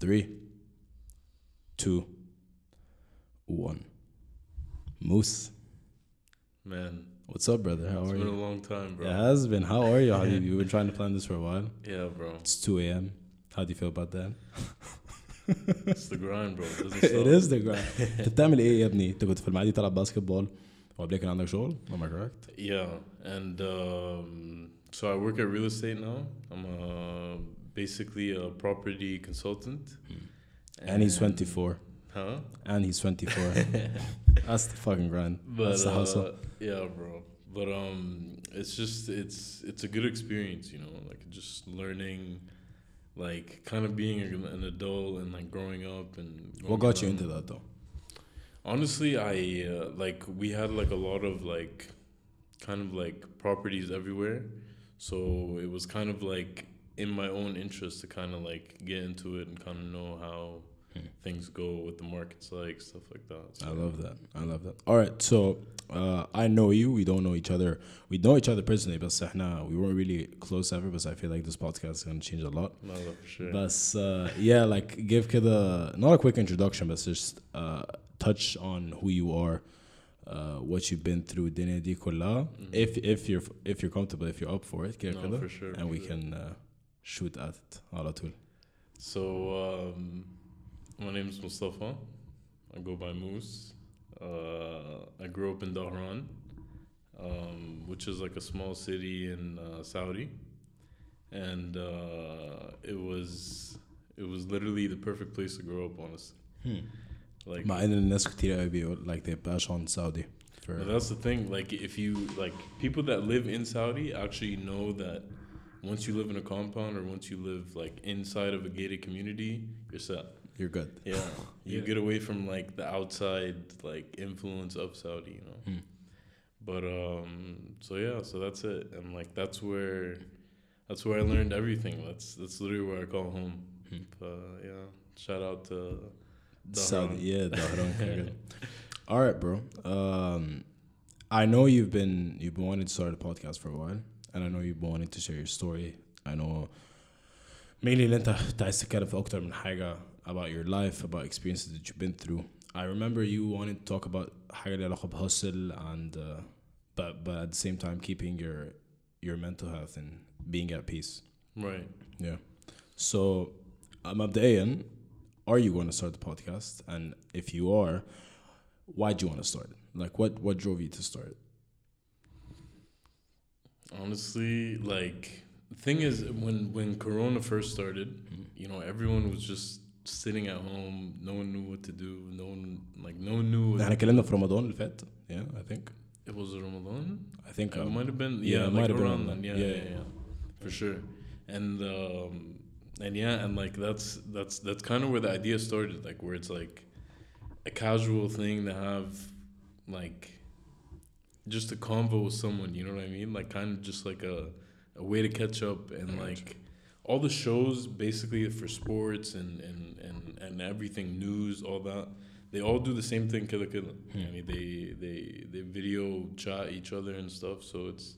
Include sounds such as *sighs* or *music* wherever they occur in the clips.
Three, two, one. Moose. Man, What's up, brother? How it's are been a you? long time, bro. It has been. How are you, Habib? *laughs* You've been trying to plan this for a while. Yeah, bro. It's 2 a.m. How do you feel about that? *laughs* It's the grind, bro. It doesn't *laughs* it stop. is the grind. انت بتعمل ايه يا ابني؟ انت كنت في المعادي تلعب باسكت بول وقبل كان عندك شغل؟ Am I correct? Yeah, and um, so I work at real estate now. I'm a, basically a property consultant. And he's 24. Huh? And he's 24. *laughs* That's the fucking grind. But That's the hustle. uh, yeah, bro. But um, it's just it's it's a good experience, you know, like just learning, like kind of being an an adult and like growing up and. What going got you into that though? Honestly, I uh, like we had like a lot of like kind of like properties everywhere. So it was kind of like in my own interest to kind of like get into it and kind of know how Hmm. things go, what the market's like, stuff like that. So, I love that. I love that. All right, so uh, I know you. We don't know each other. We know each other personally, but احنا we weren't really close ever. But I feel like this podcast is gonna change a lot. No, no, for sure. But uh, yeah, like give كده not a quick introduction, but just uh, touch on who you are, uh, what you've been through الدنيا دي كلها. Mhm. If if you're if you're comfortable, if you're up for it, كده No, كده. for sure, and for we sure. can uh, shoot at it على طول So um, my name is Mustafa. I go by Moose. Uh, I grew up in Dhahran, um, which is like a small city in uh, Saudi, and uh, it was it was literally the perfect place to grow up, honestly. Hmm. Like, مع إن الناس كتير قوي بيقول like they bash on Saudi. For that's the thing, like if you like people that live in Saudi actually know that once you live in a compound or once you live like inside of a gated community, you're set. you're good. Yeah, *laughs* you Yeah. get away from like the outside like influence of Saudi, you know. Hmm. But um, so yeah, so that's it, and like that's where that's where I learned everything. That's that's literally where I call home. Hmm. But yeah, shout out to Saudi, yeah. *laughs* All right, bro. Um, I know you've been you've been wanting to start a podcast for a while, and I know you've been wanting to share your story. I know mainly اللي انت أنت عايز تتكلم في اكتر من حاجة about your life, about experiences that you've been through. I remember you wanted to talk about حاجة ليها علاقة بhustle and uh, but but at the same time keeping your your mental health and being at peace. right. Yeah. So, uh, مبدئيا, are you going to start the podcast? And if you are, why do you want to start it? Like, what what drove you to start it? Honestly, like the thing is, when when Corona first started, Mm-hmm. you know, everyone was just sitting at home. No one knew what to do. No one like no one knew. احنا What اتكلمنا في رمضان اللي فات. Yeah, I think. it was Ramadan. I think. it um, might have been yeah, yeah, it like might have been around Ramadan. then. Yeah, Yeah, yeah, yeah. yeah, for sure. And um, and yeah, and like that's that's that's kind of where the idea started. Like where it's like a casual thing to have, like just a convo with someone. You know what I mean? Like kind of just like a a way to catch up and like all the shows basically for sports and and and and everything news all that they all do the same thing killer killer Hmm. I mean, they they they video chat each other and stuff so it's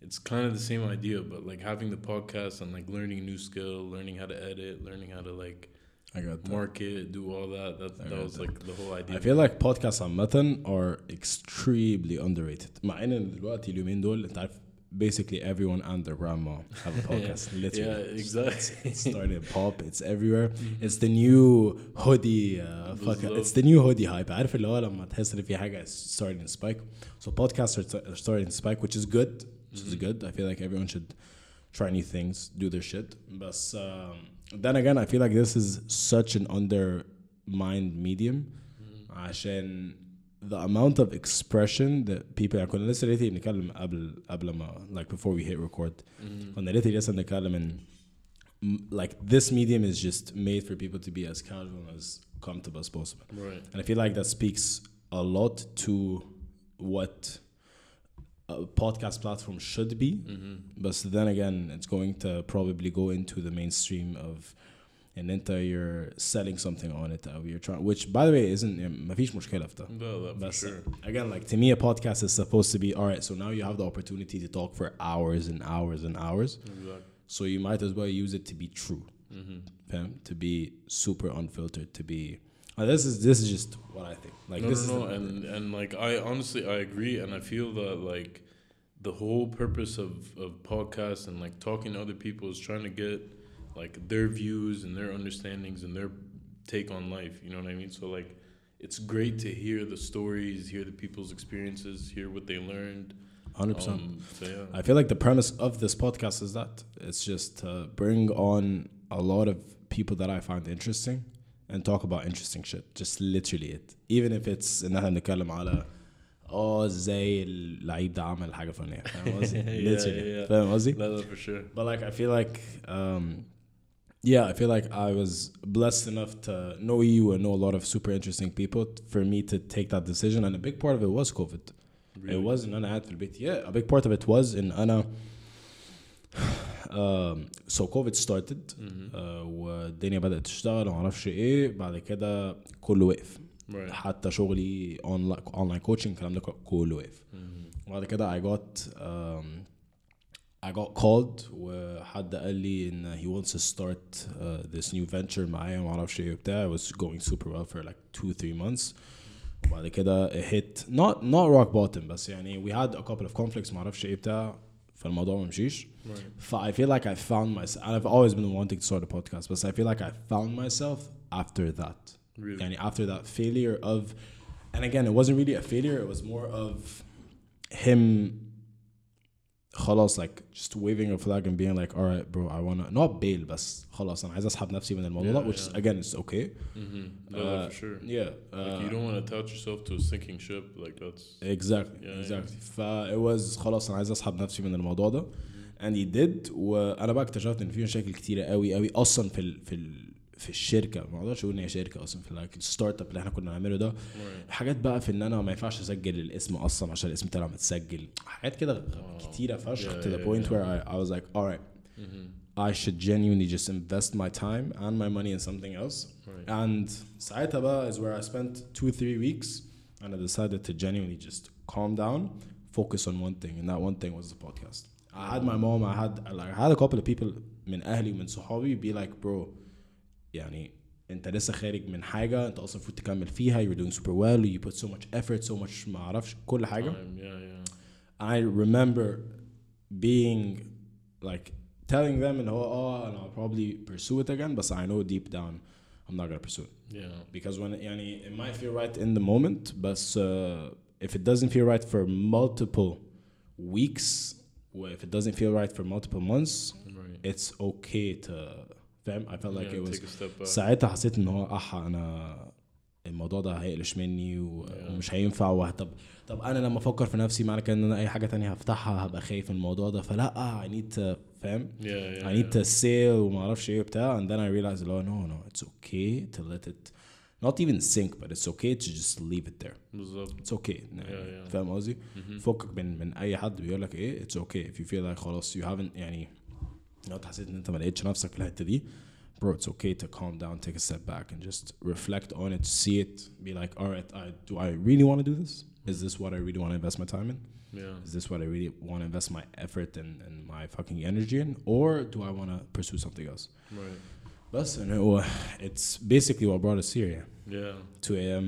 it's kind of the same idea but like having the podcast and like learning a new skill learning how to edit learning how to like I got that. market do all that that, I that got was that. like the whole idea I feel like podcasts عامة are extremely underrated. مع ان دلوقتي اليومين دول انت عارف basically everyone and their grandma have a *laughs* podcast. literally. yeah exactly It's starting to *laughs* pop. It's everywhere. It's the new hoodie. Uh, fuck, بالظبط. it's the new hoodie hype. عارف اللي هو لما تحس ان في حاجة is starting to spike. So podcasts are, are starting to spike, which is good. Which is Mhm. good. I feel like everyone should try new things, do their shit. But um, then again, I feel like this is such an undermined medium. Mhm. عشان the amount of expression that people يعني كنا لسه ليتي بنتكلم قبل قبل ما like before we hit record Mhm. كنا ليتي لسه بنتكلم ان m- like this medium is just made for people to be as casual and as comfortable as possible right and I feel like that speaks a lot to what a podcast platform should be hmm but then again it's going to probably go into the mainstream of and then you're selling something on it or you're trying which by the way isn't ما فيش مشكلة في ده no, that for but sure again, like to me, a podcast is supposed to be all right. So now you have the opportunity to talk for hours and hours and hours. exactly So you might as well use it to be true. Mm-hmm. fam, to be super unfiltered, to be. uh, this is this is just what I think. Like no, this no, no, and and like I honestly I agree, and I feel that like the whole purpose of of podcasts and like talking to other people is trying to get like their views and their understandings and their take on life. You know what I mean? So like, it's great to hear the stories, hear the people's experiences, hear what they learned. hundred percent. Um, so yeah, I feel like the premise of this podcast is that it's just to bring on a lot of people that I find interesting and talk about interesting shit. Just literally it. Even if it's ان احنا بنتكلم على اه ازاي اللعيب ده عمل حاجه فنيه فاهم *laughs* قصدي؟ Yeah, literally yeah, yeah. فاهم قصدي؟ no, no, for sure. But like I feel like um yeah, I feel like I was blessed enough to know you and know a lot of super interesting people for me to take that decision and a big part of it was COVID. Really. It was ان انا قاعد في البيت. Yeah, a big part of it was ان انا سو كوفيد ستارتد والدنيا بدأت تشتغل ومعرفش إيه. بعد كده كله وقف. حتى شغلي اونلاين كوتشنج الكلام ده كله وقف. mm-hmm. وبعد كده اي جوت I got called وحد قال لي إن he wants تو ستارت آه، this new venture معايا ومعرفش إيه وبتاع. Was going super well for like 2 3 months. وبعد كده هيت نوت not rock bottom بس يعني وي هاد ا كابل اوف كونفليكتس معرفش إيه بتاع. فالموضوع ما مشيش Right. ف I feel like I found myself and I've always been wanting to start a podcast but I feel like I found myself after that Really. يعني after that failure of and again it wasn't really a failure it was more of him خلاص like just waving a flag and being like alright bro I wanna not bail بس خلاص انا عايز اسحب نفسي من الموضوع ده Yeah, which is, yeah. again it's okay Mm-hmm. No, Uh, for sure. yeah Like you uh, don't want to attach yourself to a sinking ship. Like that's. exactly Yeah, exactly ف it was خلاص انا عايز اسحب نفسي من الموضوع ده and he did وانا بقى اكتشفت ان في مشاكل كتيره قوي قوي اصلا في ال في ال في الشركة ما أقدرش أقول ان هي شركه أصلا في الستارت اب اللي إحنا كنا بنعمله ده. حاجات بقى في ان أنا ما ينفعش اسجل الاسم أصلا عشان الاسم طلع متسجل حاجات كده Oh. كتيره فشخ to the point where I, I was like alright Mm-hmm. I should genuinely just invest my time and my money in something else Right. and ساعتها بقى is where I spent two three weeks and I decided to genuinely just calm down focus on one thing and that one thing was the podcast I had my mom I had like I had a couple of people من أهلي ومن صحابي be like bro يعني انت لسه خارج من حاجه انت اصلا المفروض تكمل فيها you're doing super well you put so much effort so much ما اعرفش كل حاجه Time, yeah, yeah. I remember being like telling them and oh, oh and I'll probably pursue it again but I know deep down I'm not gonna pursue it Yeah. because when يعني it might feel right in the moment but uh, if it doesn't feel right for multiple weeks or if it doesn't feel right for multiple months Right. it's okay to فاهم I felt like yeah, it was. ساعتها حسيت إن هو احا أنا الموضوع ده هيقلش مني و- Yeah. ومش هينفع طب طب أنا لما أفكر في نفسي معنى كده إن أنا أي حاجة تانية هفتحها هبقى خايف من الموضوع ده فلا I need to فاهم yeah, yeah. I need yeah. to sail وما أعرفش إيه وبتاع and then I realized oh no no it's okay to let it not even sink but it's okay to just leave it there بالظبط. it's okay yeah. فاهم قصدي Mhm. فكك من من أي حد بيقول لك إيه it's okay if you feel like خلاص you haven't يعني لو انت حسيت ان انت ما لقيتش نفسك في الحته دي bro it's okay to calm down take a step back and just reflect on it see it be like all right I, do I really want to do this is this what I really want to invest my time in Yeah. is this what I really want to invest my effort and, and my fucking energy in or do I want to pursue something else Right. بس and it, it's basically what brought us here yeah. Yeah. 2 a.m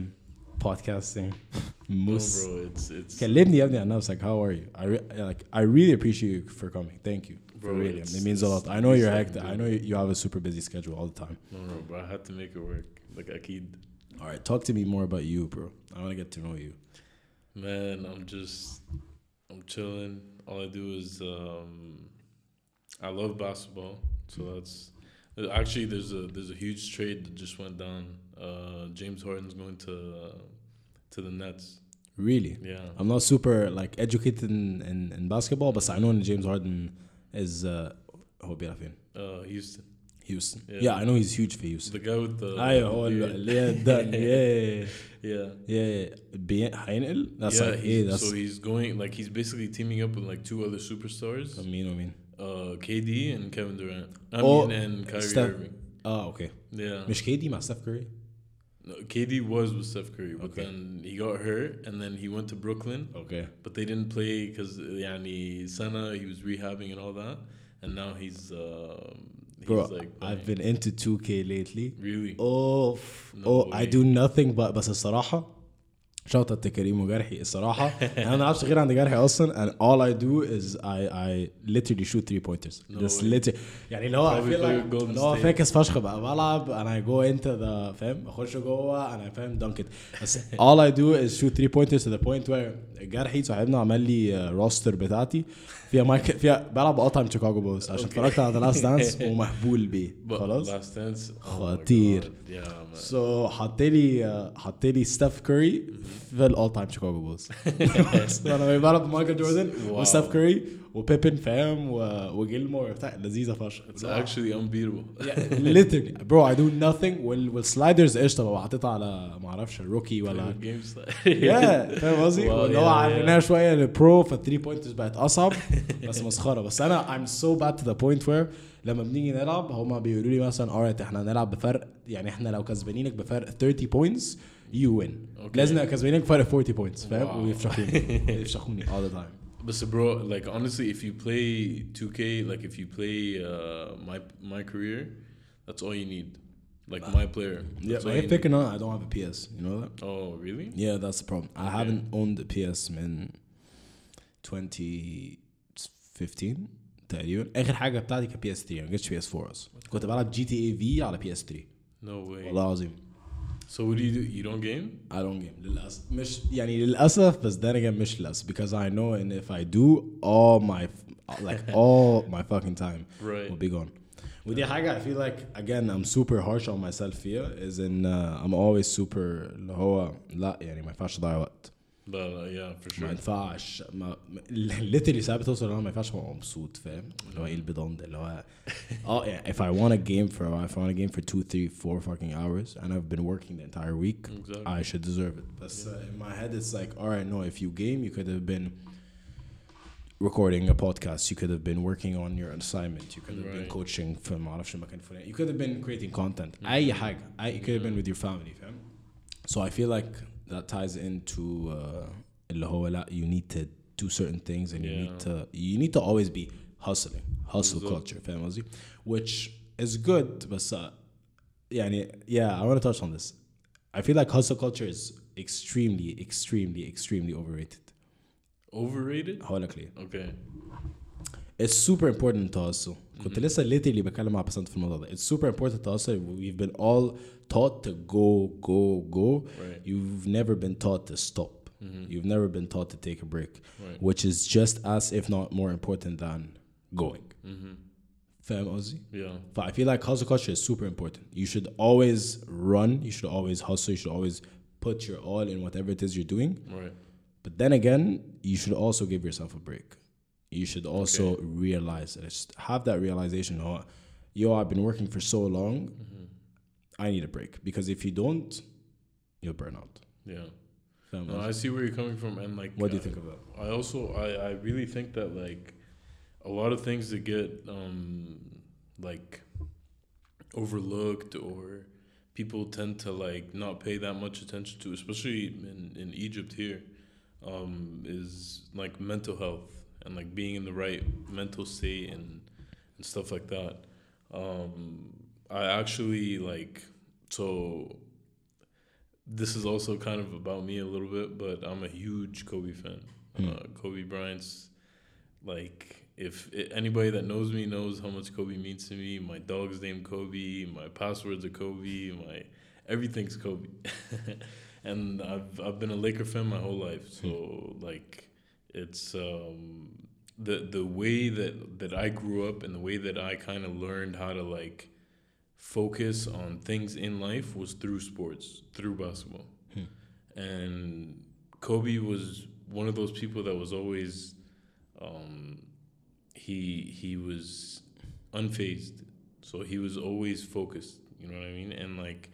podcasting *laughs* No, moose bro. It's it's. كلمني يا ابني عن نفسك how are you I re- like I really appreciate you for coming thank you for Bro, really it's- it means a lot I know you're hectic I know you you have a super busy schedule all the time No, no, bro. I had to make it work. Like Akid. all right talk to me more about you bro I want to get to know you Man, I'm just I'm chilling. All I do is um I love basketball. So that's actually there's a there's a huge trade that just went down. Uh James Harden's going to uh, to the Nets. really Yeah. I'm not super like educated in, in, in basketball but I know James Harden is uh, هو بيلعب فين Uh Houston. Houston Yeah. yeah I know he's huge for Houston The guy with the ايوه هو the ال- beard. اللي هي done yeah Yeah. yeah بي- هينقل that's yeah, like he's, ايه that's so he's going like he's basically teaming up with like two other superstars, مين ومين uh, KD and Kevin Durant. I Oh, mean, and Kyrie Steph. Irving. اه اوكي Yeah, مش كيدي مع ستيف كوري No, KD was with Steph Curry, but Okay. then he got hurt, and then he went to Brooklyn, اوكي but they didn't play because يعني Sana he was rehabbing and all that, and now he's um Bro, like I've playing. been into 2K lately. really. Oh, f- No oh, I way. do nothing but بس الصراحة شوت اوت كريم وجرحي الصراحة أنا ما بلعبش غير عند جرحي أصلا. And all I do is I I literally shoot three pointers. Just literally. يعني اللي هو اللي هو. فاكس فشخ بقى. بلعب and I go into the فاهم؟ اخش جوه and I فاهم dunk it. بس all I do is shoot three pointers to the point where جرحي صاحبنا عمل لي روستر بتاعتي. فيها مايك فيها بلعب all time شيكاغو بولز عشان اتفرجت على ذا لاست دانس ومهبول بيه. خلاص؟ Last Dance. Oh خطير. سو حط لي حط لي ستيف كوري في الأول تايم شيكاغو بولز أنا بلعب مايكل جوردن واو. وستيف كوري وبيبن فاهم وجيلمور بتاع لذيذه فشخ It's actually unbeatable. *laughs* literally. Bro I do nothing وال والسلايدرز قشطة ببقى حاططها على ما أعرفش الروكي ولا *laughs* yeah فاهم قصدي؟ Wow, واللي هو عرفناها شوية للبرو فالثري بوينترز بقت أصعب *laughs* بس مسخرة. بس أنا I'm so bad to the point where لما بنيجي نلعب هما بيقولوا لي مثلا alright إحنا هنلعب بفرق يعني إحنا لو كسبانينك بفرق 30 points you win Okay. لازم نبقى كسبانينك بفرق 40 points فاهم Wow. ويفشخوني يفشخوني all the time But so, bro, like honestly, if you play 2K, like if you play uh, my my career, that's all you need. Like my player. yeah That's all my you need. picking on I don't have a PS you know that Oh, really? yeah that's the problem I haven't owned a PS من 2015 تقريبا اخر حاجه بتاعتي كانت بي اس 3 ما جبتش بي اس 4 اصلا كنت بلعب جي تي اي في على بي اس 3 No way. والله العظيم So what do you do? You don't game? I don't game للاسف مش يعني للاسف بس then again مش للاسف because I know and if I do all my like *laughs* all my fucking time Right. will be gone ودي حاجة I feel like again I'm super harsh on myself فيها is in uh, I'm always super اللي هو لا يعني ما ينفعش اضيع وقت But uh, yeah, for ما sure. ينفعش ما literally ساعات بتوصل ان انا ما ينفعش ابقى مبسوط فاهم اللي هو ايه البيضان ده اللي هو اه يعني if I want a game for if I want a game for two three four fucking hours and I've been working the entire week Exactly. I should deserve it but uh, in my head it's like all right no if you game you could have been recording a podcast you could have been working on your assignment you could have been Right. coaching في ما اعرفش مكان فلاني you could have been creating content اي حاجه اي you could have been with your family فاهم so I feel like that ties into uh, اللي هو لا you need to do certain things and you Yeah. need to you need to always be hustling hustle بالظبط. culture فاهم قصدي which is good بس uh, يعني yeah I want to touch on this I feel like hustle culture is extremely extremely extremely overrated Overrated? هقول لك ليه Okay. It's super important to hustle. كنت لسه literally بتكلم مع بسنت في الموضوع ده. It's super important to hustle. We've been all taught to go, go, go. Right. You've never been taught to stop. You've never been taught to take a break, Right. which is just as, if not more important than going. فاهم قصدي؟ Yeah. But I feel like hustle culture is super important. You should always run. You should always hustle. You should always put your all in whatever it is you're doing. Right. But then again, you should also give yourself a break. You should also Okay. realize it. Just have that realization. Oh, yo, I've been working for so long. I need a break because if you don't, you'll burn out. Yeah. No, I see where you're coming from, and like, what do you uh, think of that? I also I I really think that like a lot of things that get um like overlooked or people tend to like not pay that much attention to, especially in in Egypt here, um, is like mental health and like being in the right mental state and and stuff like that. Um, I actually like so this is also kind of about me a little bit, but I'm a huge Kobe fan. Hmm. Uh, Kobe Bryant's like if i anybody that knows me knows how much Kobe means to me. My dog's name Kobe. My passwords are Kobe. My everything's Kobe. *laughs* and I've I've been a Laker fan my whole life. So like it's um the the way that that I grew up and the way that I kind of learned how to like focus on things in life was through sports, through basketball. And Kobe was one of those people that was always um, he he was unfazed. So he was always focused, you know what I mean? And like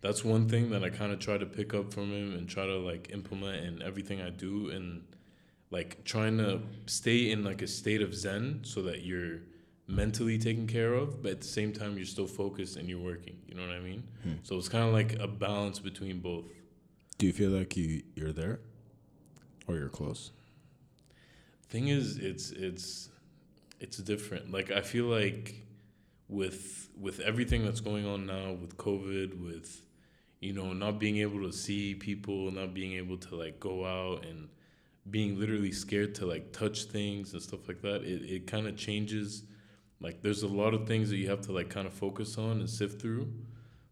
that's one thing that I kind of try to pick up from him and try to like implement in everything I do and like trying to stay in like a state of zen so that you're mentally taken care of but at the same time you're still focused and you're working. You know what i mean? Hmm. So it's kind of like a balance between both. Do you feel like you you're there, or you're close? thing is it's it's it's different. Like i feel like with with everything that's going on now with COVID, with you know not being able to see people, not being able to like go out and being literally scared to like touch things and stuff like that. It it kind of changes. Like there's a lot of things that you have to like kind of focus on and sift through,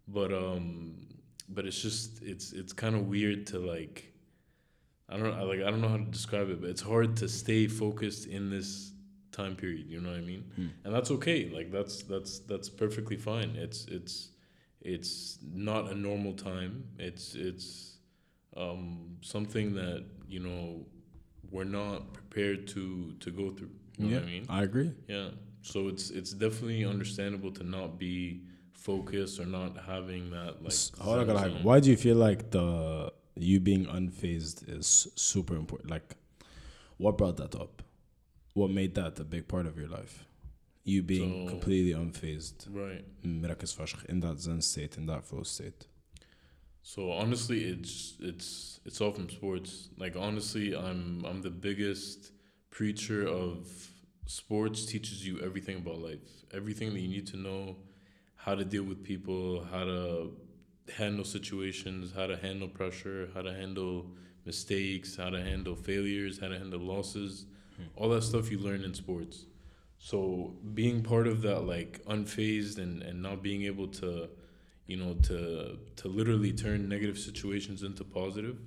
but um, but it's just it's it's kind of weird to like. I don't I like I don't know how to describe it, but it's hard to stay focused in this time period. You know what I mean? Hmm. And that's okay. Like that's that's that's perfectly fine. It's it's it's not a normal time. It's it's um, something that you know we're not prepared to to go through. You know yeah, what I mean? I agree. Yeah. So it's it's definitely understandable to not be focused or not having that like. S- hold on, zen like, zone. why do you feel like the you being unfazed is super important? Like, what brought that up? What made that a big part of your life? You being So- completely unfazed, Right. مركز فشخ, in that zen state, in that flow state. So honestly, it's it's it's all from sports. Like honestly, I'm I'm the biggest preacher of sports. Teaches you everything about life, everything that you need to know, how to deal with people, how to handle situations, how to handle pressure, how to handle mistakes, how to handle failures, how to handle losses, hmm. all that stuff you learn in sports. So being part of that, like unfazed and and not being able to you know to to literally turn negative situations into positive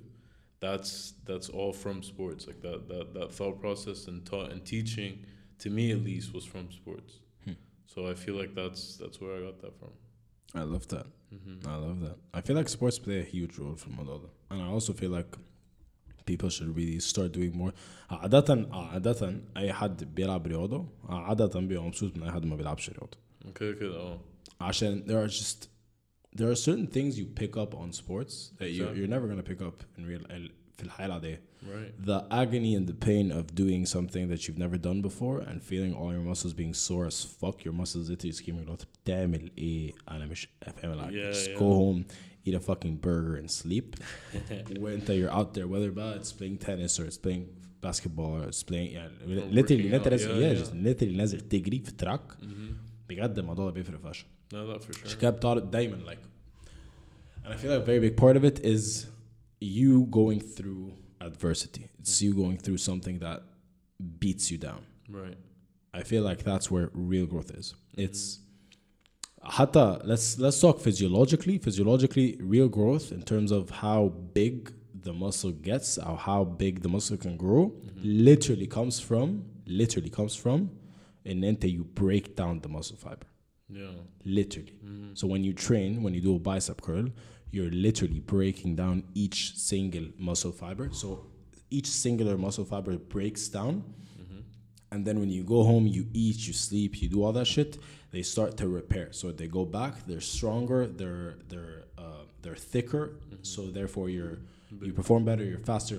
that's that's all from sports like that that, that thought process and taught and teaching to me at least was from sports Hmm. so i feel like that's that's where i got that from I love that. hmm I love that. I feel like sports play a huge role في الموضوع ده. And I also feel like people should really start doing more. عادة عادة أي حد بيلعب رياضة عادة بيبقى مبسوط من أي حد ما بيلعبش رياضة. okay okay oh عشان there are just there are certain things you pick up on sports that you, Exactly. you're never gonna pick up in real في الحياة العادية. right The agony and the pain of doing something that you've never done before and feeling all your muscles being sore as fuck, your muscles literally screaming out بتعمل إيه أنا مش فاهم like Yeah, just yeah. go home eat a fucking burger and sleep وانت you're out there whether بقى it's playing tennis or it's playing basketball or it's playing يعني literally working انت out, نازل yeah, yeah, yeah. just literally نازل تجري في تراك hmm بجد الموضوع ده بيفرق فشخ no that for عشان sure كده بتعرض دايما like and I feel like a very big part of it is you going through adversity. It's you going through something that beats you down. right I feel like that's where real growth is. It's حتى let's let's talk physiologically. Physiologically, real growth in terms of how big the muscle gets or how big the muscle can grow literally comes from literally comes from and then you break down the muscle fiber. Yeah. Literally. Mm-hmm. So when you train, when you do a bicep curl, you're literally breaking down each single muscle fiber. So each singular muscle fiber breaks down. Mm-hmm. And then when you go home, you eat, you sleep, you do all that shit. They start to repair, so they go back. They're stronger. They're they're uh, they're thicker. Mm-hmm. So therefore, you're you perform better. You're faster.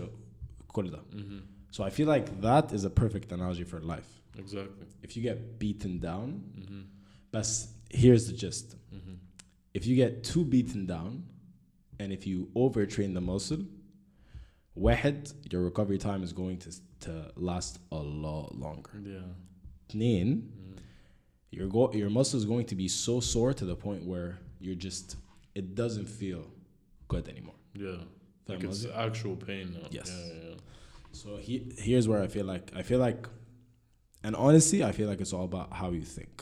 Mm-hmm. So I feel like that is a perfect analogy for life. Exactly. If you get beaten down, mm-hmm. but here's the gist. hmm if you get too beaten down and if you overtrain the muscle واحد your recovery time is going to to last a lot longer yeah اثنين Mhm. your go your muscle is going to be so sore to the point where you're just it doesn't feel good anymore yeah فاهم like it's قصدي؟ actual pain now Yes. yeah yeah, yeah. so he, here's where I feel like I feel like and honestly I feel like it's all about how you think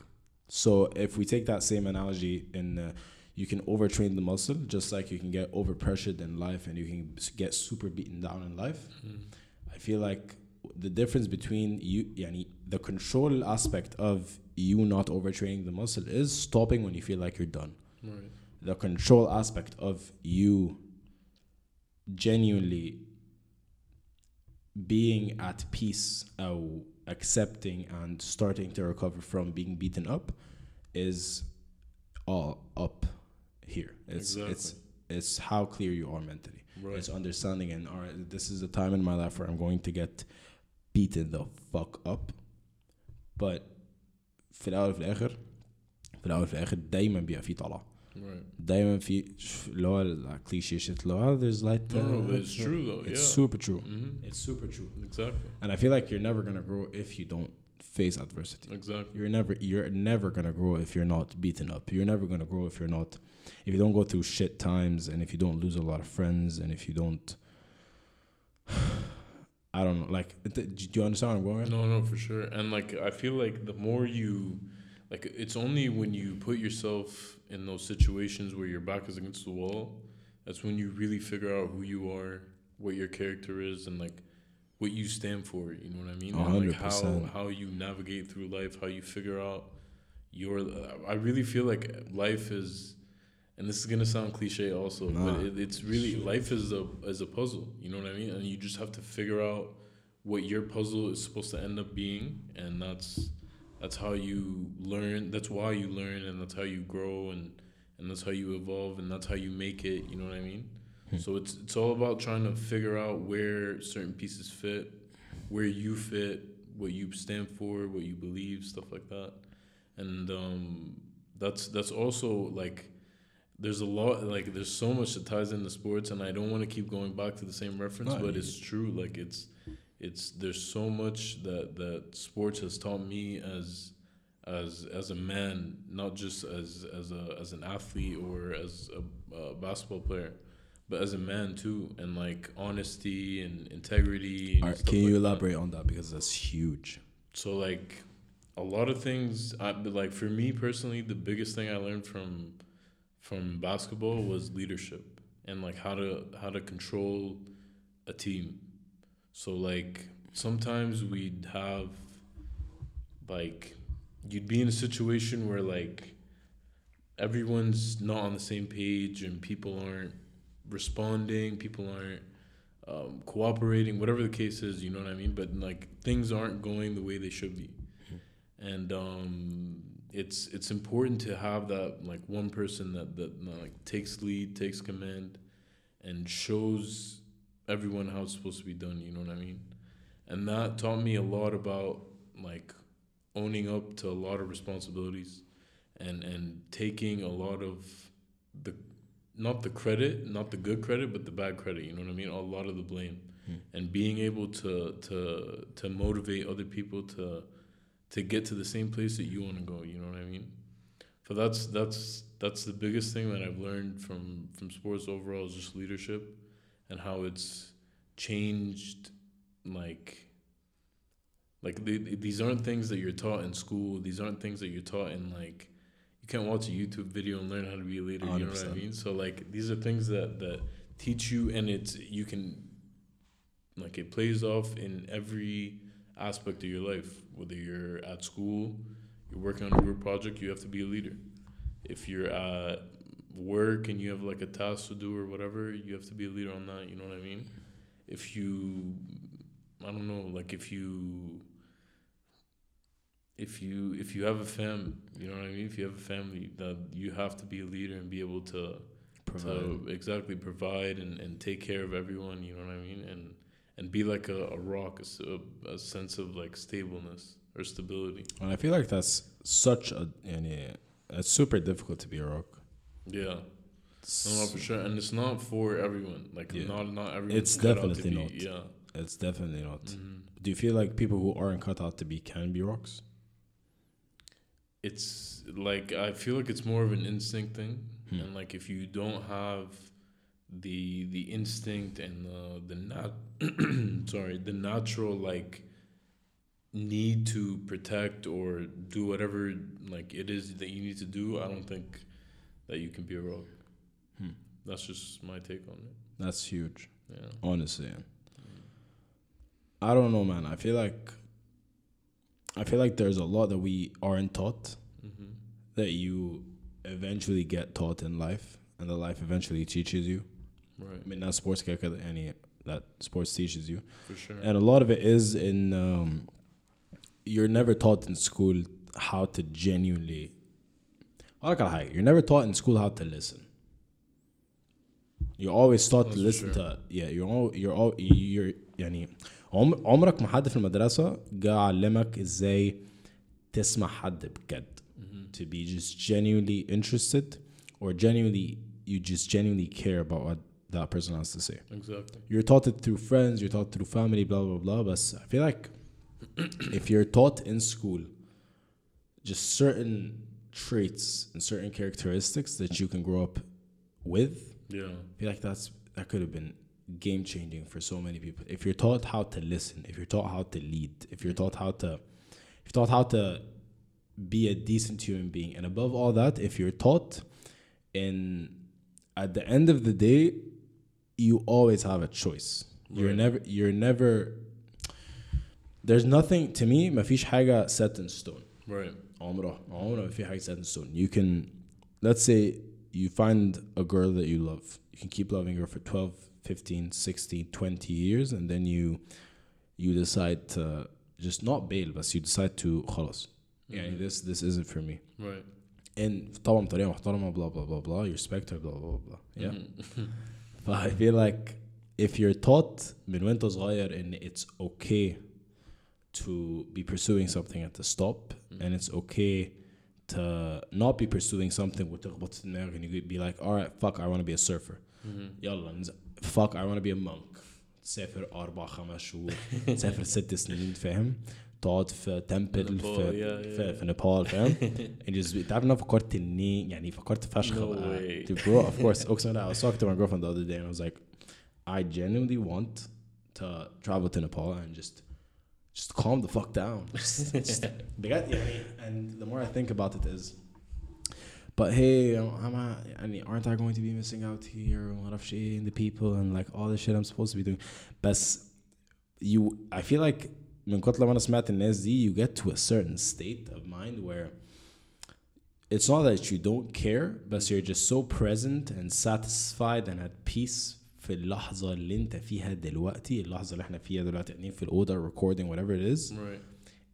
so if we take that same analogy in uh, you can overtrain the muscle just like you can get overpressured in life and you can get super beaten down in life. Mhm. I feel like the difference between you yani, the control aspect of you not overtraining the muscle is stopping when you feel like you're done. Right. The control aspect of you genuinely being at peace or accepting and starting to recover from being beaten up is all up here it's it's Exactly. it's how clear you are mentally right it's understanding and all right this is the time in my life where i'm going to get beaten the fuck up but في الاول وفي الاخر في الاول وفي الاخر دايما بيبقى في طلعه right دايما في اللي هو الكليشيه shit اللي هو there's light no, no, uh, but it's true though it's yeah super true hmm it's super true exactly and I feel like you're never gonna grow if you don't face adversity. Exactly. You're never you're never gonna grow if you're not beaten up. You're never gonna grow if you're not if you don't go through shit times and if you don't lose a lot of friends and if you don't *sighs* I don't know. Like, th- do you understand where I'm going? No, no, for sure. And like, I feel like the more you, like, it's only when you put yourself in those situations where your back is against the wall, that's when you really figure out who you are, what your character is, and like what you stand for. You know what I mean? And like how how you navigate through life, how you figure out your. I really feel like life is. And this is gonna sound cliche, also, Nah. but it, it's really life is a is a puzzle. You know what I mean? And you just have to figure out what your puzzle is supposed to end up being and that's that's how you learn that's why you learn and that's how you grow and and that's how you evolve and that's how you make it you know what i mean? Hmm. so it's it's all about trying to figure out where certain pieces fit where you fit what you stand for what you believe stuff like that. And um that's that's also like there's a lot like there's so much that ties into sports and i don't want to keep going back to the same reference No, but it's true like it's it's there's so much that that sports has taught me as as as a man not just as as a as an athlete or as a, a basketball player but as a man too and like honesty and integrity and All right, can you like that. elaborate on that because that's huge. So like a lot of things I like for me personally the biggest thing I learned from from basketball was leadership and like how to how to control a team. So like sometimes we'd have like you'd be in a situation where like everyone's not on the same page and people aren't responding, people aren't um, cooperating, whatever the case is, you know what I mean? But like things aren't going the way they should be. And um, it's it's important to have that like one person that that like takes lead, takes command, and shows everyone how it's supposed to be done. You know what I mean? And that taught me a lot about like owning up to a lot of responsibilities, and and taking a lot of the not the credit, not the good credit, but the bad credit. You know what I mean? A lot of the blame, Hmm. and being able to to to motivate other people to to get to the same place that you want to go. You know what I mean? So that's that's that's the biggest thing that I've learned from from sports overall is just leadership, and how it's changed, like. Like they, these aren't things that you're taught in school. These aren't things that you're taught in like you can't watch a YouTube video and learn how to be a leader. You know what I mean? So like these are things that that teach you, and it's you can like it plays off in every aspect of your life. Whether you're at school, you're working on a group project, you have to be a leader. If you're at work and you have like a task to do or whatever, you have to be a leader on that. You know what I mean? If you, I don't know, like if you, if you if you have a fam, you know what I mean. If you have a family, that you have to be a leader and be able to, provide. to exactly provide and, and take care of everyone. You know what I mean, and and be like a, a rock, a, a sense of like stableness or stability. And I feel like that's such a, a it's super difficult to be a rock yeah, no, no, for sure. And it's not for everyone. Like Yeah. not not everyone. It's definitely be- not. Yeah. It's definitely not. Mhm. Do you feel like people who aren't cut out to be can be rocks? It's like I feel like it's more of an instinct thing. Hmm. and like if you don't have the the instinct and the the nat *clears throat* sorry the natural like need to protect or do whatever like it is that you need to do i don't think that you can be wrong. Hmm. That's just my take on it. That's huge. Yeah. Honestly. I don't know, man. I feel like I feel like there's a lot that we aren't taught mm-hmm. that you eventually get taught in life and the life eventually teaches you. Right. I mean not sports any that sports teaches you. For sure. And a lot of it is in um, you're never taught in school how to genuinely Like a high, you're never taught in school how to listen. You're always taught That's to for listen sure. to yeah. You're all you're all you're يعني عم- عمرك ما حد في المدرسة جا علمك ازاي تسمع حد بجد. hmm To be just genuinely interested or genuinely you just genuinely care about what that person has to say exactly you're taught it through friends, you're taught through family, blah blah blah. But I feel like *clears throat* if you're taught in school just certain traits and certain characteristics that you can grow up with, Yeah. I feel like that's that could have been game changing for so many people. If you're taught how to listen, if you're taught how to lead, if you're taught how to if you're taught how to be a decent human being, and above all that, if you're taught in at the end of the day, you always have a choice. You're Right. never you're never there's nothing to me ما فيش حاجة set in stone. Right. عمره عمره ما في حاجة set in stone. You can let's say you find a girl that you love. You can keep loving her for 12, 15, 16, 20 years and then you you decide to just not bail but you decide to خلاص. يعني Mhm. this this isn't for me. Right. And طبعا بطريقة محترمة blah blah blah blah you respect her blah blah blah. Yeah. Mhm. *laughs* But I feel like if you're taught من وانت صغير ان it's okay to be pursuing something and to stop and it's okay to not be pursuing something وتخبط في دماغك and you be like alright fuck I want to be a surfer Mhm. يلا نز- fuck I want to be a monk تسافر أربع خمس شهور تسافر ست سنين فاهم تقعد في تمبل نيبال، في, yeah, yeah, في, yeah. في نيبال فاهم and just تعرف إن انا فكرت اني يعني فكرت فشخ No بقى way. to grow of course اقسم بالله I was talking to my girlfriend the other day and I was like I genuinely want to travel to Nepal and just just calm the fuck down *laughs* just, just بجد يعني and the more I think about it is but hey I'm I mean aren't I going to be missing out here what of shit and the people and like all the shit I'm supposed to be doing بس you I feel like من كتر ما انا سمعت الناس دي you get to a certain state of mind where it's not that you don't care but you're just so present and satisfied and at peace في اللحظة اللي انت فيها دلوقتي اللحظة اللي احنا فيها دلوقتي قاعدين في الأوضة recording whatever it is Right.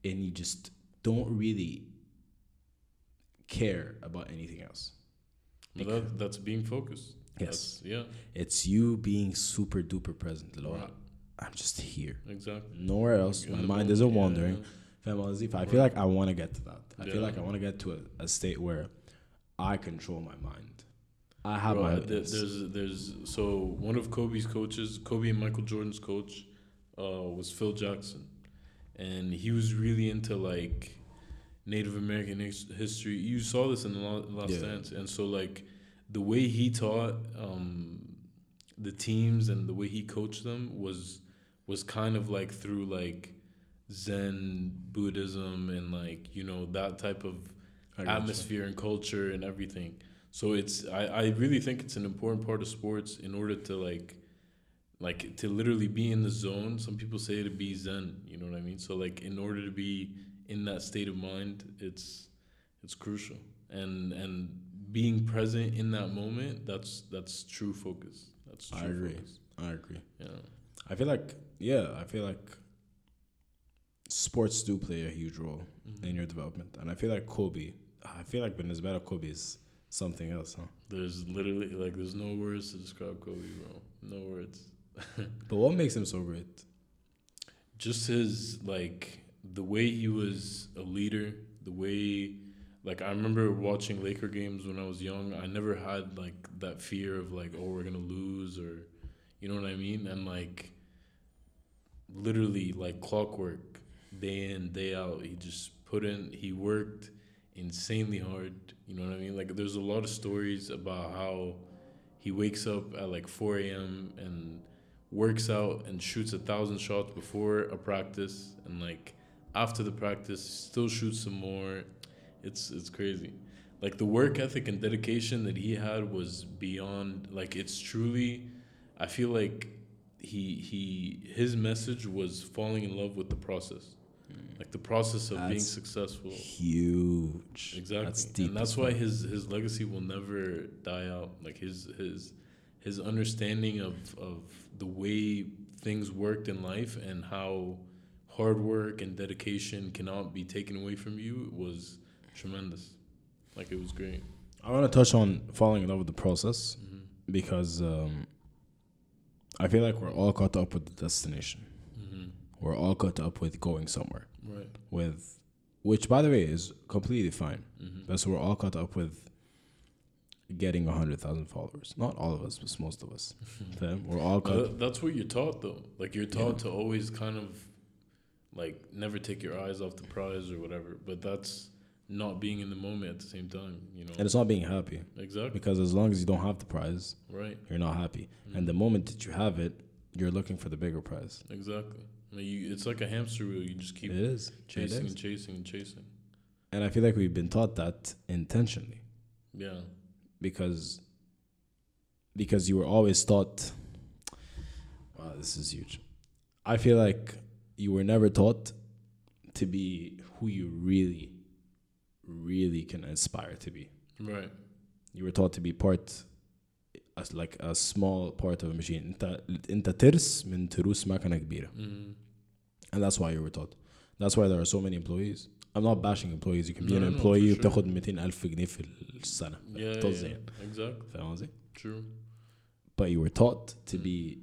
and you just don't really care about anything else. But that, that's being focused. Yes. That's, yeah. It's you being super duper present. اللي هو I'm just here. Exactly. Nowhere else. In My the mind moment, isn't yeah, wandering. yeah. فاهم قصدي؟ I feel like I want to get to that. I feel Yeah. like I want to get to a, a state where I control my mind. I have Bro, my th- there's there's so one of Kobe's coaches, Kobe and Michael Jordan's coach, uh, was Phil Jackson, and he was really into like Native American his- history. You saw this in the La- Last Yeah. Dance, and so like the way he taught um, the teams and the way he coached them was was kind of like through like Zen Buddhism and like you know that type of atmosphere and culture and everything. So it's I, I really think it's an important part of sports in order to like like to literally be in the zone. Some people say to be zen, you know what I mean? So like in order to be in that state of mind, it's it's crucial. And and being present in that moment, that's that's true focus. That's I agree. focus. I agree. Yeah. I feel like yeah, I feel like sports do play a huge role Mhm. in your development, and I feel like Kobe. I feel like Benazbeta Kobe is something else, huh? There's literally like there's no words to describe Kobe, bro. No words. *laughs* But what makes him so great? just his like the way he was a leader the way like i remember watching laker games when i was young i never had like that fear of like oh we're gonna lose or you know what i mean and like literally like clockwork day in day out he just put in he worked insanely hard you know what i mean? Like there's a lot of stories about how he wakes up at like 4 a.m and works out and shoots a thousand shots before a practice and like after the practice still shoots some more. It's it's crazy. Like the work ethic and dedication that he had was beyond like it's truly i feel like he he his message was falling in love with the process like the process of being successful Huge. Exactly, That's deep. and that's why his his legacy will never die out. Like his his his understanding of of the way things worked in life and how hard work and dedication cannot be taken away from you was tremendous. Like it was great. I want to touch on falling in love with the process hmm because um, I feel like we're all caught up with the destination. We're all caught up with going somewhere. Right. With, which by the way is completely fine. hmm But so we're all caught up with getting hundred thousand followers. Not all of us, but most of us. *laughs* We're all caught. that's what you're taught though. Like you're taught to always kind of like never take your eyes off the prize or whatever. But that's not being in the moment at the same time. You know. And it's not being happy exactly. because as long as you don't have the prize, Right. you're not happy. Mm. And the moment that you have it, you're looking for the bigger prize. Exactly. I mean, you, it's like a hamster wheel. You just keep It is. chasing It and chasing and chasing. And I feel like we've been taught that intentionally Yeah. because because you were always taught wow, this is huge. I feel like you were never taught to be who you really really can aspire to be. Right. You were taught to be part as like a small part of a machine. انت انت ترس من تروس مكنة كبيرة. Mm. And that's why you were taught. That's why there are so many employees. I'm not bashing employees. You can be No, an no, no, employee for sure. وبتاخد 200 ألف جنيه في السنة. Yeah, طز yeah, يعني. Exactly. فاهم قصدي؟ True. But you were taught to Mm. be